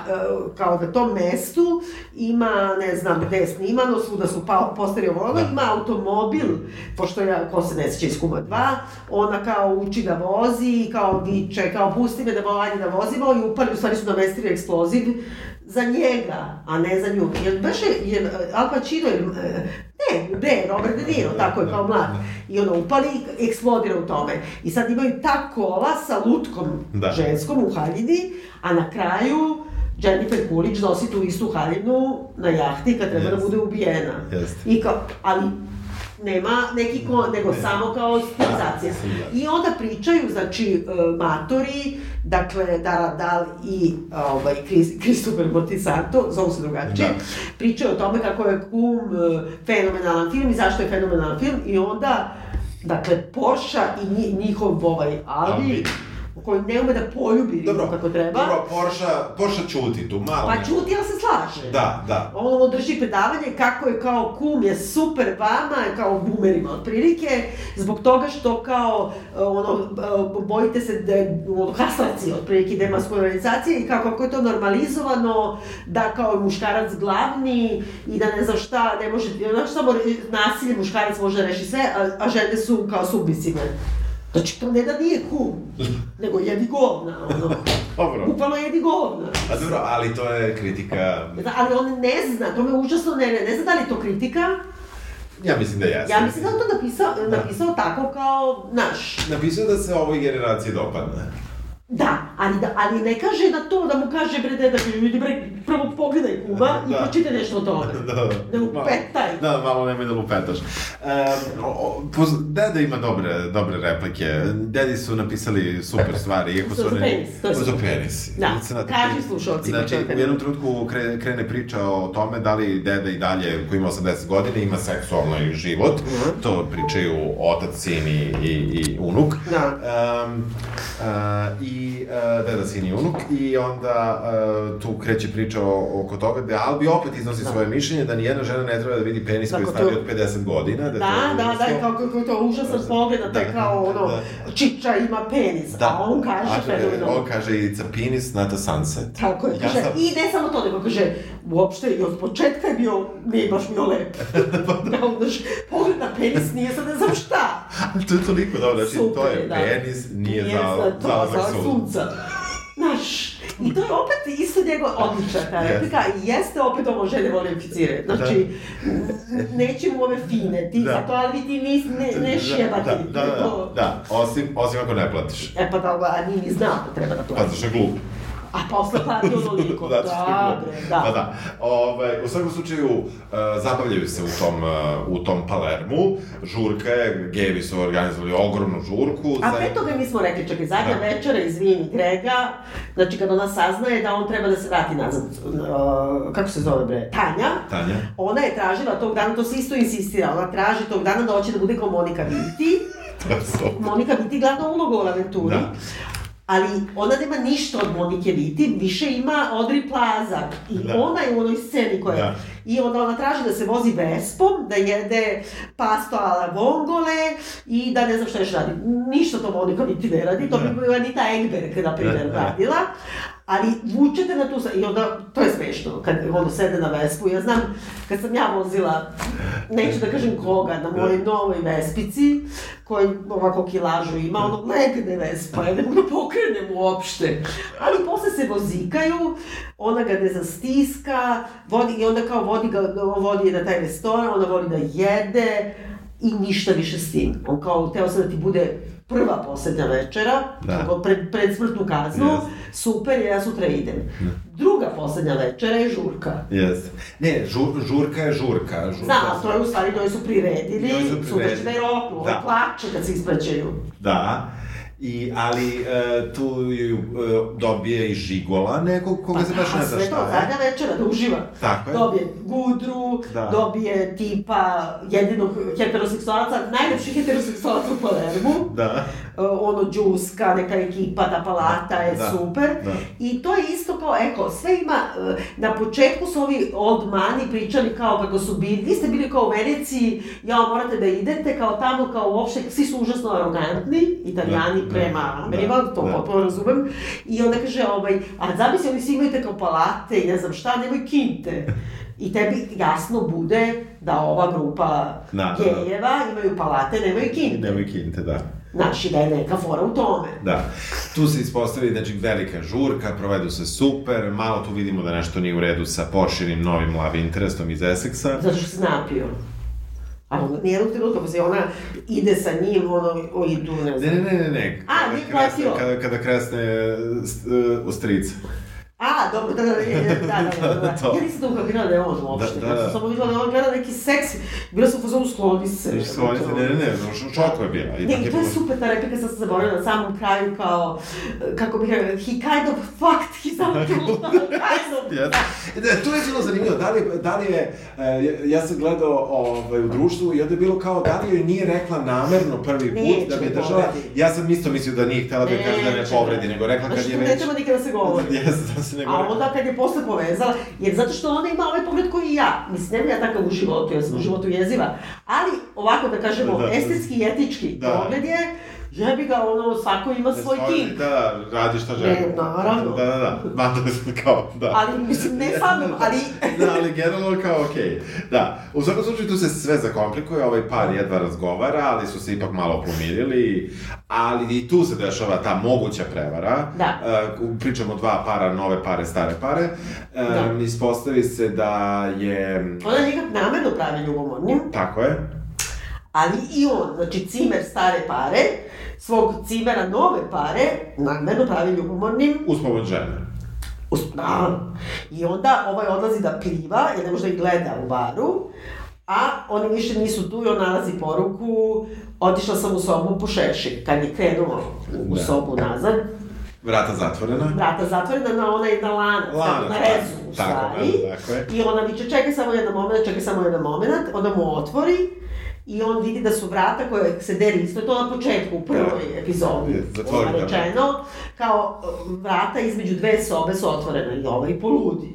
kao da tom mestu ima, ne znam gde je snimano, svuda su pa, posteri ovo, Da. ima automobil, pošto ja, ko se ne sjeća iz Kuma 2, ona kao uči da vozi kao viče, kao pusti me da ajde da vozimo i upali, u stvari su namestili eksploziv za njega, a ne za nju. Jer baš je, jer Al Pacino, jer, e, ne, ne, Robert De Niro, tako je kao mlad. I ono upali i eksplodira u tome. I sad imaju ta kola sa lutkom Da. ženskom u haljini, a na kraju Jennifer Coolidge nosi tu istu haljinu na jahti kad treba da Jeste. bude ubijena. Jeste. I kao, ali nema neki ko, nego samo kao stilizacija. Da. I onda pričaju, znači, e, matori, dakle, Dara Dal i ovaj, Chris, Christopher Montisanto, zovu se drugačije, Da. pričaju o tome kako je Kum e, fenomenalan film i zašto je fenomenalan film i onda, dakle, Porsche i nji- njihov ovaj Albi, Albi. Koji ne ume da poljubi Dobro, kako treba, Dobro, Porsche, Porsche čuti tu, malo. pa čuti, ali se slaže. Da, da. Ono drži predavanje kako je kao kum je super vama, kao bumerima otprilike, zbog toga što kao ono, e, bojite se da je ono, kastracije otprilike demaskularizacije i kako, kako je to normalizovano, da kao muškarac glavni i da ne znam šta, ne može, znaš samo nasilje muškarac može da reši sve, a, a žene su kao submisivne. Znači, to ne da nije kum, nego jedi govna, ono. Dobro. Bukvalno jedi govna. A dobro, ali to je kritika, Da, ali on ne zna, to me užasno ne, ne zna da li je to kritika. ja mislim da jeste. Ja mislim da on to napisao, napisao tako kao naš. Napisao da se ovoj generaciji dopadne. Da, ali, da, ali ne kaže da to, da mu kaže bre deda, vidi bre, prvo pogledaj kuma i Da. pročitaj nešto o tome. Da, da. Ne lupetaj. Da, malo nemoj da lupetaš. Um, o, poz- Deda ima dobre, dobre replike. Dedi su napisali super stvari, iako su za oni... penis, to je Za penis. Da, Znate, kaži slušalcima Znači, u jednom trenutku kre, krene priča o tome da li deda i dalje, koji ima 80 godina, ima seksualni život. Mhm. To pričaju otac, sin i, i, i unuk. Da. Um, uh, I uh, deda, sin i unuk. I onda uh, tu kreće priča o, oko toga da Albi opet iznosi Da. svoje mišljenje da nijedna žena ne treba da vidi penis koji je stariji od 50 godina. Da, Da, da, da, i kao kako je to užasan pogled na taj Da, kao ono, da. čiča ima penis, a on kaže a, e, fenomenalno. On kaže it's a penis, not a sunset. Tako je, Ja kaže, sam- i ne samo to, nego kaže, uopšte i od početka je bio, nije baš bio lep. da, on, znaš, pogled na penis nije sad ne znam šta. to je toliko dobro, znači to Super, je da. penis, nije, za, to, zalazak za sunca. Znaš, i to je opet isto njegov odlična ta replika i jeste opet ovo žene vole oficire. Znači, n- nećemo ove fine, ti Da. zato, ali ti nis, ne, ne šjebati. Da, da, da, nego- da, osim, osim ako ne platiš. E pa da, a nije ni znao da treba da Pa plati. zašto je glup. A posle plati onoliko. Da, glup. bre, da. Pa da. Ove, u svakom slučaju, uh, zabavljaju se u tom, uh, u tom Palermu. Žurka je, gevi su organizovali ogromnu žurku. A pre toga mi smo rekli, čekaj, zadnja Da. večera, izvini Grega, znači kad ona saznaje da on treba da se vrati nazad, uh, kako se zove bre, Tanja, Tanja. ona je tražila tog dana, to se isto insistira, ona traži tog dana da hoće da bude kao Monika Viti, Monika Viti glavna uloga u aventuri, Da. Ali ona nema ništa od Monike Viti, više ima Audrey Plaza i Da. ona je u onoj sceni koja Da. I onda ona traži da se vozi Vespom, da jede pasto ala vongole i da ne znam šta još radi. Ništa to Monika niti ne radi, to bi Anita Engberg, na primjer, Da, da. radila. Ali vučete na tu... I onda, to je smešno, kad ono sede na Vespu. Ja znam, kad sam ja vozila, neću da kažem koga, na mojoj novoj Vespici, koji ovako kilažu ima, ono legne Vespa, ja ne mogu da pokrenem uopšte. Ali posle se vozikaju, ona ga ne zastiska, vodi, i onda kao vodi ga, vodi je na taj restoran, ona voli da jede, i ništa više s tim. On kao, teo sam da ti bude prva poslednja večera, Da. kako pred, pred smrtnu kaznu, Jeste. super ja sutra idem. Druga poslednja večera je žurka. Jeste. Ne, žur, žurka je žurka. žurka Znam, to je u stvari, to su priredili, su sutra će priredili. da je roknu, ovo Da. plače kad se ispraćaju. Da. I, ali e, tu ju, e, dobije i žigola nekog koga se baš ne zna Pa šta je. zadnja večera, da uživa. Tako je. Dobije gudru, Da. dobije tipa jedinog heteroseksualca, najlepši heteroseksualac u Palermu. Da. Uh, ono džuska, neka ekipa, ta palata je Da, super. da. I to je isto kao, eko, sve ima, uh, na početku su ovi old money pričali kao kako su bili, vi ste bili kao u Veneciji, ja morate da idete, kao tamo, kao uopšte, svi su užasno arogantni, italijani Da, da, prema da, Amerima, to da. potpuno razumem, i onda kaže, ovaj, a zamisli, oni svi imaju te kao palate i ne znam šta, nemoj kinte. I tebi jasno bude da ova grupa Da, da, da. gejeva imaju palate, nemaju kinte. Nemoj kinte, da. Znaš, i da je neka fora u tome. Da. Tu se ispostavi, znači, velika žurka, provedu se super, malo tu vidimo da nešto nije u redu sa Porschenim novim love interestom iz Essexa. Zato što se napio. A onda nijednog trenutka, pa se ona ide sa njim, ono, o, idu, ne Ne, znam. ne, ne, ne, ne. A, Kada nije platio. Kada, kada kresne st, u strica. A, dobro, da, da, da, da, da, da. da, da. Ja nisam da ukapirala da je on uopšte. Da, da. Ja sam samo videla da on gleda neki seksi. Bila sam u fazonu skloni se. Viš skloni se, ne, ne, ne, u šoku je bila. Ne, i to je super ta replika, sam se zaboravila na samom kraju kao, kako bih rekao, he kind of fucked his uncle. Da, to je bilo zanimljivo, da li, da li je, eh, ja sam gledao ovaj, u društvu i onda je bilo kao, da li joj nije rekla namerno prvi put da bi držala, ja sam isto mislio da nije htela da kaže da ne povredi, nego rekla kad je već... Znači, ne treba nikada da se govori. Jeste, se nego A onda kad je posle povezala, jer zato što ona ima ovaj pogled koji i ja, mislim, nemam ja takav u životu, ja sam u životu jeziva, ali ovako da kažemo, Da. estetski i etički Da. pogled je, jebi ga, ono, svako ima svoj king. Da, da, radi šta želi. Ne, naravno. Da, da, da, mada kao, da. Ali, mislim, ne samo, ali... da, ali generalno kao okej. Da, u svakom slučaju tu se sve zakomplikuje, ovaj par jedva razgovara, ali su se ipak malo pomirili, ali i tu se dešava ta moguća prevara. Da. Uh, pričamo dva para, nove pare, stare pare. Um, Da. Ispostavi se da je... Ona njega namerno pravi ljubomornim, Tako je. ali i on, znači cimer stare pare, svog cimera nove pare, namerno pravi ljubomornim, Uz pomoć žene. Us- Da. I onda ovaj odlazi da pliva, jer ne može da ih gleda u baru, a oni više nisu tu i on nalazi poruku, otišla sam u sobu po šešir. Kad je krenuo u Da. sobu nazad, Vrata zatvorena. vrata zatvorena na onaj na lanac, Lanac, na rezu u tako, stvari. da, tako je. I ona viče, čekaj samo jedan moment, čekaj samo jedan moment, onda mu otvori i on vidi da su vrata koje se deri isto, to na početku, u prvoj Da. epizodi, rečeno, kao uh, vrata između dve sobe su otvorene i ovaj poludi.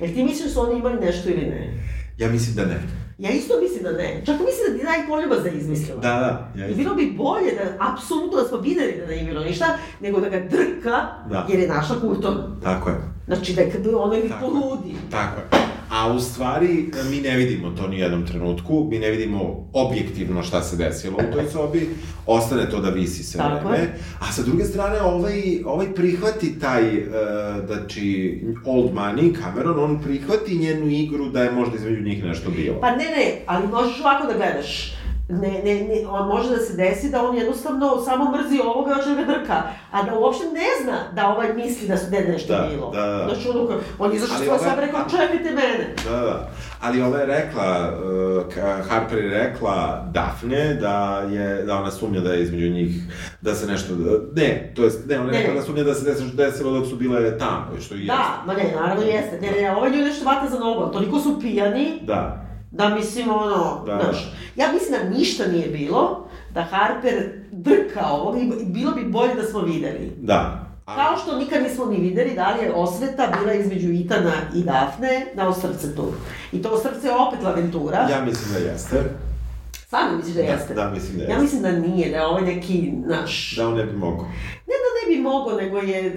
Jel ti misliš da su oni imali nešto ili ne? Ja mislim da ne. Ja isto mislim da ne. Čak mislim da ti daj poljubac da izmislila. Da, da. Ja I bilo bi bolje da, apsolutno da smo videli da nije bilo ništa, nego da ga drka, Da. jer je našla kulturno. Tako je. Znači da je kad ono ili poludi. Tako je. A u stvari, mi ne vidimo to ni u jednom trenutku, mi ne vidimo objektivno šta se desilo u toj sobi, ostane to da visi sve Tako vreme, a sa druge strane, ovaj, ovaj prihvati taj, uh, znači, old money, Cameron, on prihvati njenu igru da je možda između njih nešto bilo. Pa ne, ne, ali možeš ovako da gledaš. Ne, ne, ne, on može da se desi da on jednostavno samo mrzi ovoga, hoće da ga drka, a da uopšte ne zna da ovaj misli da su da nešto Da, bilo. da, da. Znači, on je izašao svoje i rekao, čekajte mene. Da, da. Ali ova je rekla, uh, Harper je rekla Daphne da je, da ona sumnja da je između njih, da se nešto, ne, to jest, ne, ona je rekla da sumnja da se desilo, desilo dok su bile tamo, i što i Da, ma ne, naravno jeste. Ne, ne, ovaj ljudi nešto vata za nogu, toliko su pijani, Da, da mislim ono, Da. znaš, ja mislim da ništa nije bilo, da Harper drka ovog i bilo bi bolje da smo videli. da. A- Kao što nikad nismo ni videli da li je osveta bila između Itana i Dafne na Ostrvcetu. I to Ostrvce je opet Laventura. Ja mislim da jeste. Stvarno misliš da jeste? Da, mislim da Ja jeste. mislim da nije, da je ovaj neki naš... Da on ne bi mogao. Ne da ne bi mogao, nego je...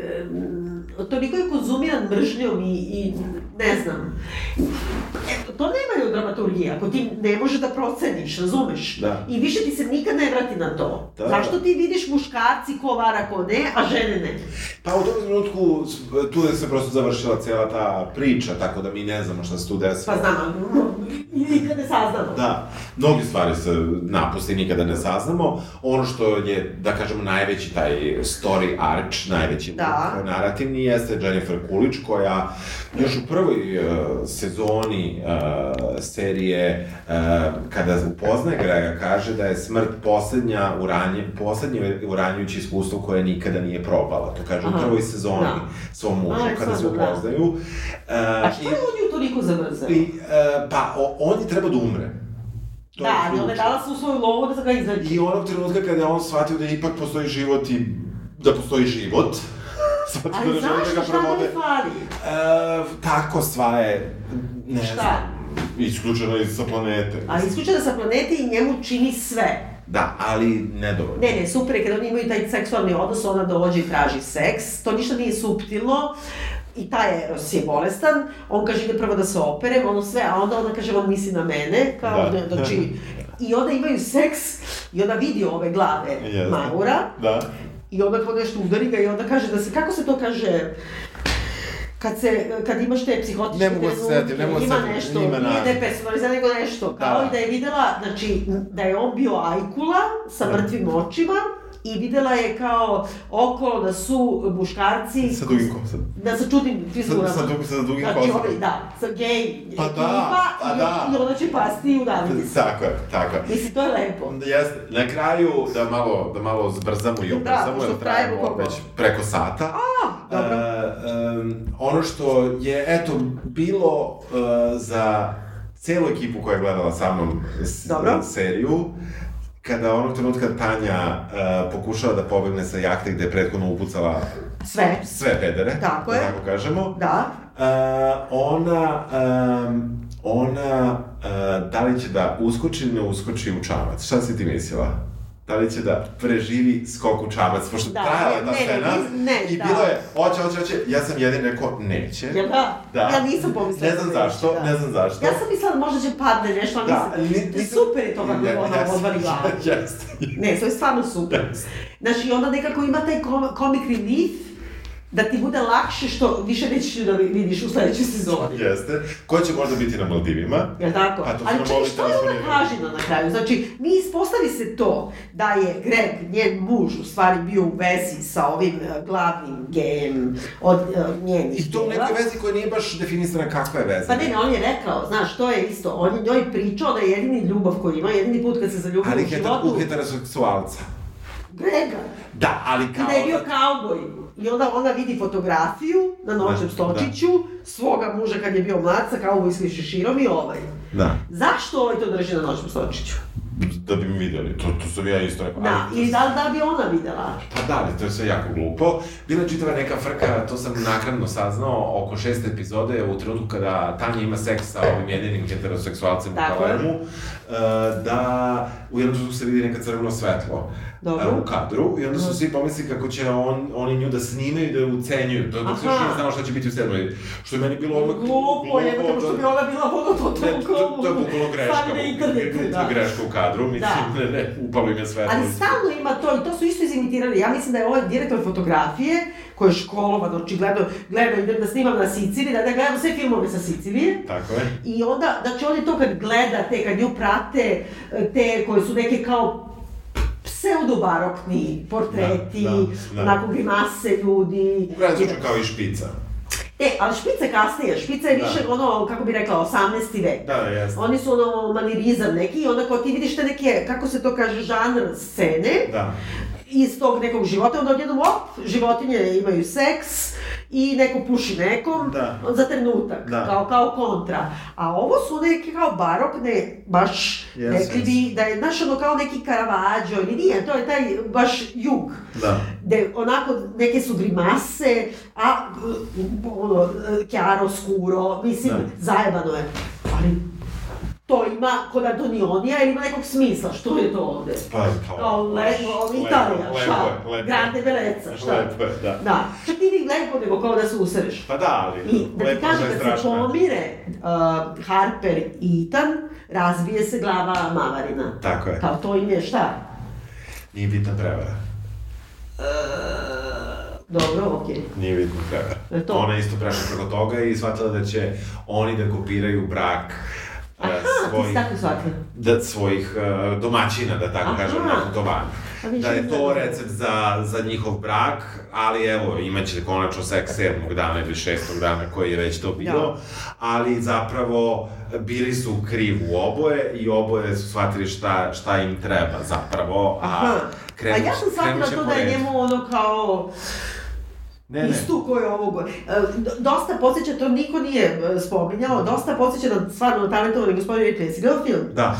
em, toliko je konzumiran mržnjom i, i ne znam. E, to nema u dramaturgiji, ako ti ne možeš da proceniš, razumeš? Da. I više ti se nikad ne vrati na to. Da. Zašto ti vidiš muškarci ko vara, ko ne, a žene ne? Pa u tom trenutku tu je se prosto završila cijela ta priča, tako da mi ne znamo šta se tu desilo. Pa znam, i nikad ne saznamo. Da, mnogi stvari se napuste i nikada ne saznamo. Ono što je, da kažemo, najveći taj story arch, najveći Da. narativni jeste Jennifer Coolidge, koja još u prvoj uh, sezoni uh, serije, uh, kada upoznaje Grega, kaže da je smrt poslednja uranje, poslednje uranjujuće iskustvo koje nikada nije probala. To kaže Aha. u prvoj sezoni Da. svom mužu, Aj, kada se da. upoznaju. Uh, A što je on nju toliko zamrzao? i, e, pa, o, on je treba da umre. To Da, ali ona je dala su svoju lovu da se ga izađe. I onog trenutka kada je on shvatio da ipak postoji život i da postoji život, da Ali ne želi da zašto, ga šta da provode. mi fali? E, tako sva je, ne Šta? znam, isključena iz sa planete. Ali isključena sa planete i njemu čini sve. Da, ali nedovoljno. Ne, ne, super je kad oni imaju taj seksualni odnos, ona dođe i traži seks, to ništa nije suptilno, i taj Eros je bolestan, on kaže ide prvo da se operem, ono sve, a onda ona kaže on misli na mene, kao Da. da. znači, i onda imaju seks, i onda vidi ove glave Jeste. Maura, Da. I onda nešto udari ga i onda kaže da se, kako se to kaže, kad se, kad imaš te psihotičke Ne mogu da se setim, ne mogu da se ima nešto, ima nije na- da je personalizam, nego nešto, kao Da. i da je videla, znači, da je on bio ajkula sa Da. mrtvim očima i videla je kao okolo da su muškarci Sa dugim kosom. da sa čudnim frizurama. Sa, sa, dug, sa dugim Znači, kosom. ovaj, da, sa gej Pa da, ekipa pa i, da. i onda će pasti udaviti se. Tako je, tako je. Mislim, to je lepo. Jeste, na kraju da malo, da malo zbrzamo i Da, obrzamo, pošto jer koliko? već preko sata. A, dobro. E, em, ono što je, eto, bilo e, za celu ekipu koja je gledala sa mnom Dobro. seriju, kada onog trenutka Tanja e, pokušava da pobegne sa jahte gde je prethodno upucala Sve. sve pedere, Tako da je. tako kažemo, Da. e, ona, em, ona, e, da li će da uskoči ili ne uskoči u čamac? Šta si ti mislila? Da li će da preživi skok u čamac? Pošto Da, trajala je ta ne, scena ne, ne, i da. bilo je, hoće, hoće, hoće, ja sam jedin rekao, neće. Jel da? Da. Ja nisam pomislila. Ne znam da neće, zašto, da. ne znam zašto. Ja sam mislila da možda će padne nešto, ali Da, nisam. ni- nisam- Super je to kako Ne, ona glavu. Jeste. Ne, to je stvarno super. Znači, onda nekako ima taj kom, comic relief, da ti bude lakše što više nećeš da vidiš u sledećoj sezoni. Jeste. Ko će možda biti na Maldivima? Jel tako? Pa to Ali čekaj, je ona kažina na kraju? Znači, mi ispostavi se to da je Greg, njen muž, u stvari bio u vezi sa ovim eh, glavnim gejem od uh, njenih I to u nekoj vezi koja nije baš definisana kakva je veza. Pa ne, ne, on je rekao, znaš, to je isto, on je njoj pričao da je jedini ljubav koji ima, jedini put kad se zaljubio Ali u heter, životu, u heteroseksualca. Grega. Da, ali kao... I da je bio kauboj. I onda ona vidi fotografiju na noćnom Da, stočiću svoga muža kad je bio mlad sa kaubojskim šeširom i ovaj. Da. Zašto ovaj to drži na noćnom stočiću? Da bi mi videli, to, to sam ja isto rekao. Da, s- da, da bi ona videla. Pa da, ali to je sve jako glupo. Bila je čitava neka frka, to sam nakradno saznao, oko šeste epizode, u trenutku kada Tanja ima seks sa ovim jedinim heteroseksualcem u Tako je. Palermu, e, da u jednom trenutku se vidi neka crveno svetlo Dobro. e, u kadru i onda su svi pomislili kako će on, oni nju da snimaju i da je ucenjuju, to dok se još znao šta će biti u sedmoj, što je meni bilo odmah Glupo je, glupo, što da- bi ona bila ono to Ne, to, to, to je bukvalno greška. Internetu, da. greška u kadru, mislim, Da. ne, ne, upalo im je svetlo. Ali stalno ima to i to su isto izimitirali. Ja mislim da je ovaj direktor fotografije, koji je školovan, očigledno, gleda, idem da snimam na Siciliji, da, da gledam sve filmove sa Sicilije. Tako je. I onda, znači on je to kad gleda te, kad nju prate, te koje su neke kao pseudobarokni portreti, Da, da, da. onako grimase ljudi. U kraju slučaju kao i špica. E, ali špica je kasnije, špica je Da. više ono, kako bi rekla, 18. vek. Da, da, jeste. Oni su ono manirizam neki i onda kao ti vidiš te neke, kako se to kaže, žanr scene Da. Iz tog nekog života, onda odjednom op, životinje imaju seks i neko puši nekom Da. za trenutak, Da. kao, kao kontra. A ovo su neke kao barokne, baš Yes, rekli bi da je, znaš, ono kao neki Caravaggio ili nije, to je taj baš jug. Da. Gde onako neke su grimase, a ono, chiaro, skuro, mislim, Da. zajebano je. Ali to ima kod Antonionija ili ima nekog smisla, što je to ovde? Pa, kao... Lepo, Italija, lepo šta? lepo je. Grande Bellezza, šta? Lepo je, da. Da, čak nije ni lepo, nego kao da se usereš. Pa da, ali I da lepo kažem, je kad se pomire uh, Harper i Ethan, razbije se glava Mavarina. Tako je. Kao to im je šta? Nije bitna prevara. Dobro, okej. Nije bitna prevara. To? Ona je isto prešla preko toga i shvatila da će oni da kopiraju brak ti si svojih, tako da, svojih e, domaćina, da tako Aha. kažem, na putovanju. A više Da je to recept za, za njihov brak, ali evo, imaće konačno seks sedmog dana ili šestog dana koji je već to bio, Da. ali zapravo bili su krivu oboje i oboje su shvatili šta, šta im treba zapravo, a Aha. krenu, A ja sam shvatila to da je njemu ono kao Ne, ne. istu koju je ovog. E, d- Dosta podsjeća, to niko nije e, spominjao, dosta podsjeća na stvarno talentovani gospodin. Jesi gledao film? Da.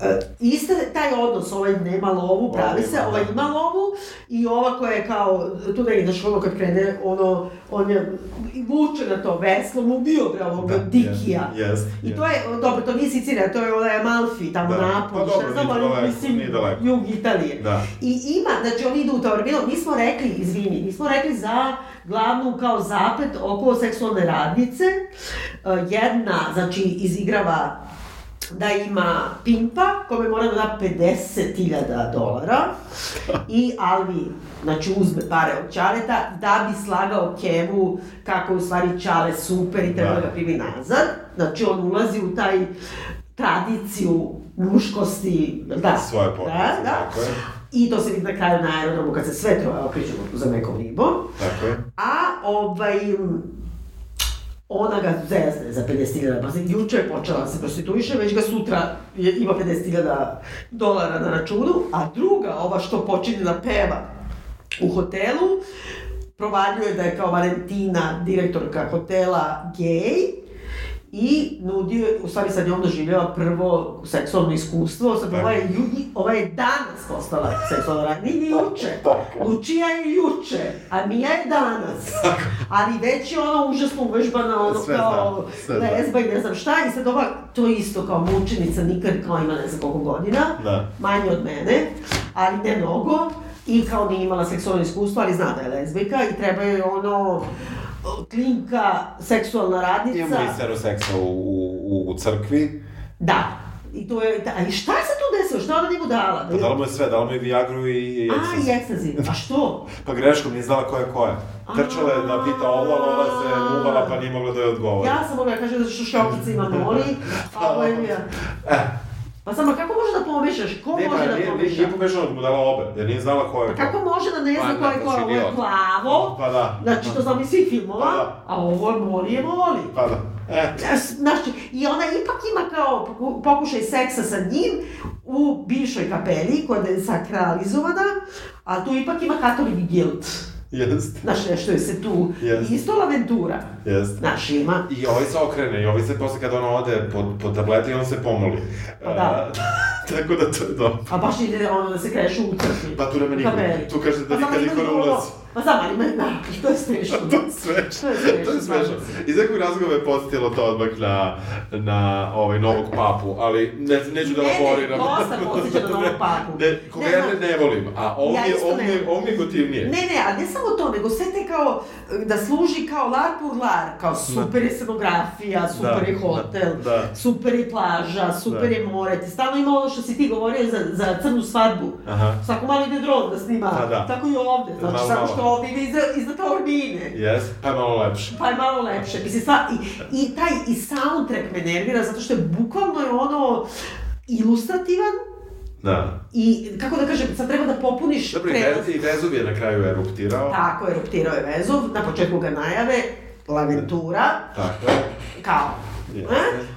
E, Iste taj odnos, ovaj nema lovu, pravi se, ovaj da. ima lovu i ova koja je kao, tu ne ideš ono kad krene, ono, on je i vuče na to veslo, mu bio bre ovog Da, Dikija. jest, I jest. to je, dobro, to nije Sicilija, to je onaj Amalfi, tamo Da. napolje, Pa šta znam, ali mislim, jug Italije. Da. I ima, znači oni idu u Taurbino, mi smo rekli, izvini, mi smo rekli za glavnu kao zaplet oko seksualne radnice. E, Jedna, znači, izigrava da ima pimpa kome mora da da 50.000 dolara i Alvi, znači uzme pare od Čaleta da bi slagao Kevu kako u stvari Čale super i treba da Da. ga primi nazad. Znači on ulazi u taj tradiciju muškosti, da, Svoje porodice, da, da. I to se vidi na kraju na aerodromu kad se sve troje okrećemo za nekom ribom. Tako je. A ovaj, ona ga zezne za 50.000, pa juče je počela da se prostituiše, već ga sutra je, ima 50.000 dolara na računu, a druga, ova što počinje da peva u hotelu, provaljuje da je kao Valentina, direktorka hotela, gej, i nudio, u stvari sad je on doživljava prvo seksualno iskustvo, sad ova je, ju, ova je danas postala seksualna radnica, nije ni juče. Lučija je juče, a Mija je danas. Ali već je ona užasno uvežbana, ono Sve kao znam, lezba i ne znam šta, i sad ova, to isto kao mučenica, nikad kao ima ne znam koliko godina, Da. manje od mene, ali ne mnogo, i kao nije imala seksualno iskustvo, ali zna da je lezbijka i treba joj ono, klinka, seksualna radnica. Imamo i seroseksa u, u, u crkvi. Da. I to je, da, a i šta se tu desilo? Šta ona njemu dala? Pa dala mu je sve, dala mu je Viagru i, i A, ekstazi. i ekstazi. A što? Pa greškom nije znala ko je ko je. Trčala je da pita ovo, ali ona se muvala pa nije mogla da je odgovori. Ja sam mogla da kažem da šljokice ima moli, a ovo je Pa samo kako može da pomešaš? Ko ne, može pa da nije, pomeša? nije pomešala, mu dala obe, jer nije znala ko je Pa ko. kako može da ne zna Pa, ko je da, ko? si Ovo je plavo, Pa da. znači to znam iz svih filmova, Pa da. a ovo je moli je moli. Pa da. E, Znači, i ona ipak ima kao poku- pokušaj seksa sa njim u bivšoj kapeli koja je sakralizovana, a tu ipak ima katolik guilt. jest, Znaš, nešto je se tu, Jest. isto laventura. jest. Znaš, ima. I ovaj se okrene, i ovaj se posle kada ona ode po, po tablete i on se pomoli. Pa da. E, tako da to je dobro. A baš ide ono da se krešu u crkvi. Pa tu nema niko. Tu kaže da Pa nikad niko ne ulazi. Pa znam, ali ima, da, to je smiješno. To je smešno. To je smešno, To je smešno. slažem se. Iz nekog razloga me podsjetilo to odmah na, na ovaj novog papu, ali ne, neću da Ne, ne, dosta podsjeća na novog papu. Ne, koga Ne, ja ne, ne volim, a ovo Ja mi je, ovo ne mi je, volim. ovo mi je gotivnije. Ne, ne, ali ne samo to, nego sve te kao, da služi kao lar pour lar, kao super je scenografija, super Da, je hotel, da, da. super je plaža, super Da. je more, ti stalno ima ono što si ti govorio za, za crnu svadbu. Aha. Svako malo ide dron da snima, Pa da. tako i ovde, znači Malo, samo malo. što ovde ide iza, iza Taurbine. Jes, pa je malo lepše. Pa je malo lepše. Mislim, sva, i, i taj i soundtrack me nervira zato što je bukvalno je ono ilustrativan Da. i, kako da kažem, sad treba da popuniš Dobro, i, prelaz. I Vezov je na kraju eruptirao. Tako, eruptirao je Vezov, na početku ga najave, Laventura, Tako je. kao, Jeste.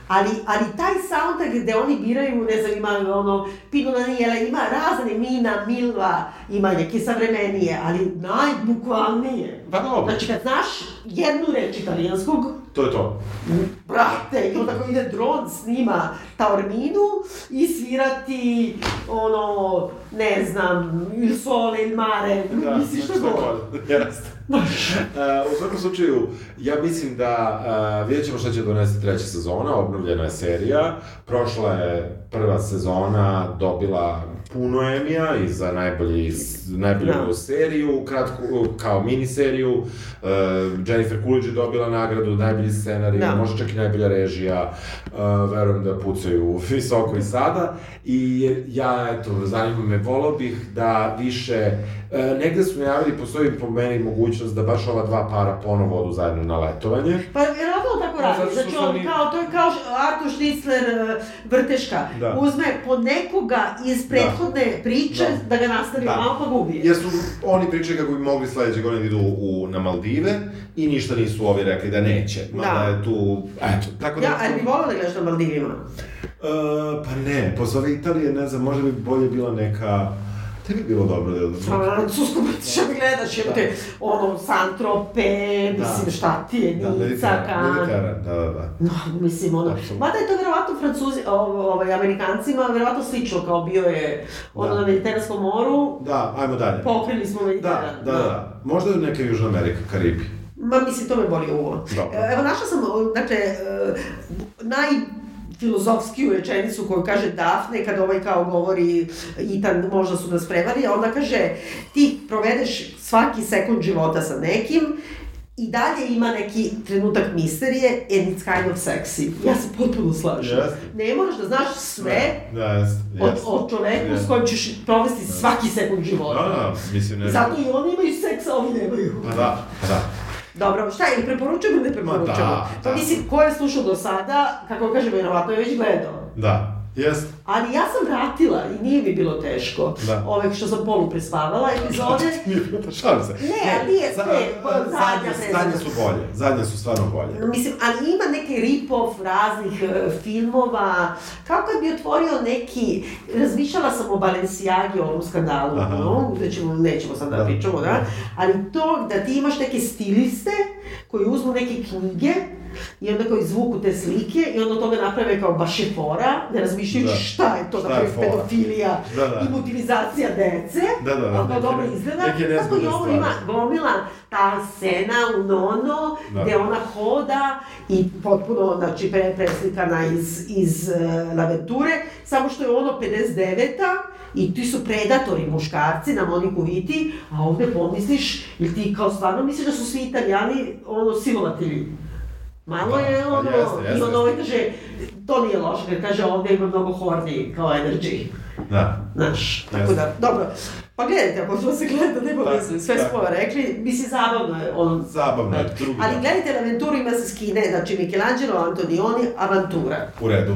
ali, ali taj soundtrack gde oni biraju, ne znam, ima ono, Pino Daniela, ima razne, Mina, Milva, ima neke savremenije, ali najbukvalnije. Pa dobro. Znači, kad znaš jednu reč italijanskog, To je to. Brate, i onda ako ide dron snima Taorminu i svirati, ono, ne znam, il sole, il mare, Da, misliš što god. Uh, u svakom slučaju, ja mislim da uh, vidjet ćemo šta će donesti treća sezona, obnovljena je serija. Prošla je prva sezona, dobila puno Emija i za najbolji, najbolju Da. seriju, kratku, kao miniseriju. Uh, Jennifer Coolidge je dobila nagradu, najbolji scenarij, Da. možda čak i najbolja režija. Uh, verujem da pucaju visoko i sada. I ja, eto, zanima me, volao bih da više, e, negde su najavili, postoji po meni mogućnost da baš ova dva para ponovo odu zajedno na letovanje. Pa vjerojatno on tako Pa, radi, što znači on oni- kao, to je kao Artur Šnicler vrteška, Da. uzme po nekoga iz prethodne priče Da. da, ga nastavi Da. malo pa gubi. Jer su oni pričali kako bi mogli sledeće godine da idu u, na Maldive i ništa nisu ovi rekli da neće. Mada Da. je tu, eto, tako da... Ja, ali bi volila da gledaš na Maldivima. E, pa ne, posle ove Italije, ne znam, možda bi bolje bila neka... Te bi bilo dobro da... Francusko, što bi gledaš, jebate, ono, Santrope, Da. mislim, šta ti je, Da, Nica, Kan. Mediteran, da, da, da. No, mislim, ono, Apsolutno. mada je to verovatno Francuzi, ovaj, Amerikancima, verovatno slično, kao bio je ono Da. na Mediteranskom moru, Da, ajmo dalje. pokrili smo Mediteran. Da, da, da. Možda je neka Južna Amerika, Karibi. Ma, mislim, to me boli uvo. Evo, našla sam, dakle, e, naj filozofskiju rečenicu koju kaže Dafne kad ovaj kao govori Itan možda su nas prevari, a onda kaže ti provedeš svaki sekund života sa nekim i dalje ima neki trenutak misterije and it's kind of sexy. Ja se potpuno slažem. Jeste. Ne moraš da znaš sve Da, jest, od, jest. od čoveku s Jeste. kojim ćeš provesti svaki sekund života. Da, da, mislim, ne... Zato i oni imaju seks, a ovi nemaju. Pa da, pa da. Dobro, šta je, preporučujemo ili ne preporučujemo? da, Pa da. mislim, ko je slušao do sada, kako kažem, verovatno je već gledao. Da, jest. Ali ja sam vratila i nije mi bilo teško. Da. Ove što sam polu prespavala epizode. Nije bilo da šalim se. Ne, ali nije, pa zadnja zadnje, su bolje, zadnje su stvarno bolje. Mislim, ali ima neki rip-off raznih e, filmova, kao kad bi otvorio neki, razmišljala sam o Balenciagi, o ovom skandalu, Aha. no, da ćemo, nećemo sad da, Da. pričamo, da, ali to da ti imaš neke stiliste koji uzmu neke knjige i onda kao izvuku te slike i onda od toga naprave kao baš je fora, ne razmišljajući Da. šta je to, Šta da je pedofilija Da, da. i mutilizacija dece, Da, da, da, ali kao dobro izgleda, tako i ovo ima gomila ta scena u Nono, Da. gde ona hoda i potpuno, znači, pre, preslikana iz, iz uh, Laventure, samo što je ono 59-a i ti su predatori muškarci na Moniku Viti, a ovde pomisliš, ili ti kao stvarno misliš da su svi italijani ono silovatelji? Malo Da, je pa ono, jeste, jeste, i onda ovaj kaže, to nije loše, kad kaže ovde ima mnogo horni kao energy. Da. Znaš, tako Jeste. da, dobro. Pa gledajte, ako što se gleda, nema Da, veze, sve da. smo rekli, mislim, zabavno je on. Zabavno je, drugi Ali dan. gledajte na Aventuru, ima se skine, znači Michelangelo, Antonioni, Avantura. U redu.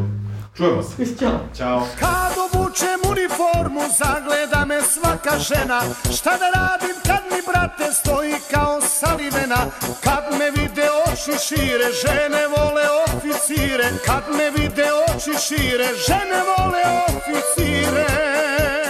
Čujemo se. Ćao. Ćao. Kad obučem uniformu, zagleda me svaka žena Šta da radim kad mi brate stoji kao salivena Kad me vide oči šire, žene vole oficire. Kad me vide oči šire, žene vole oficire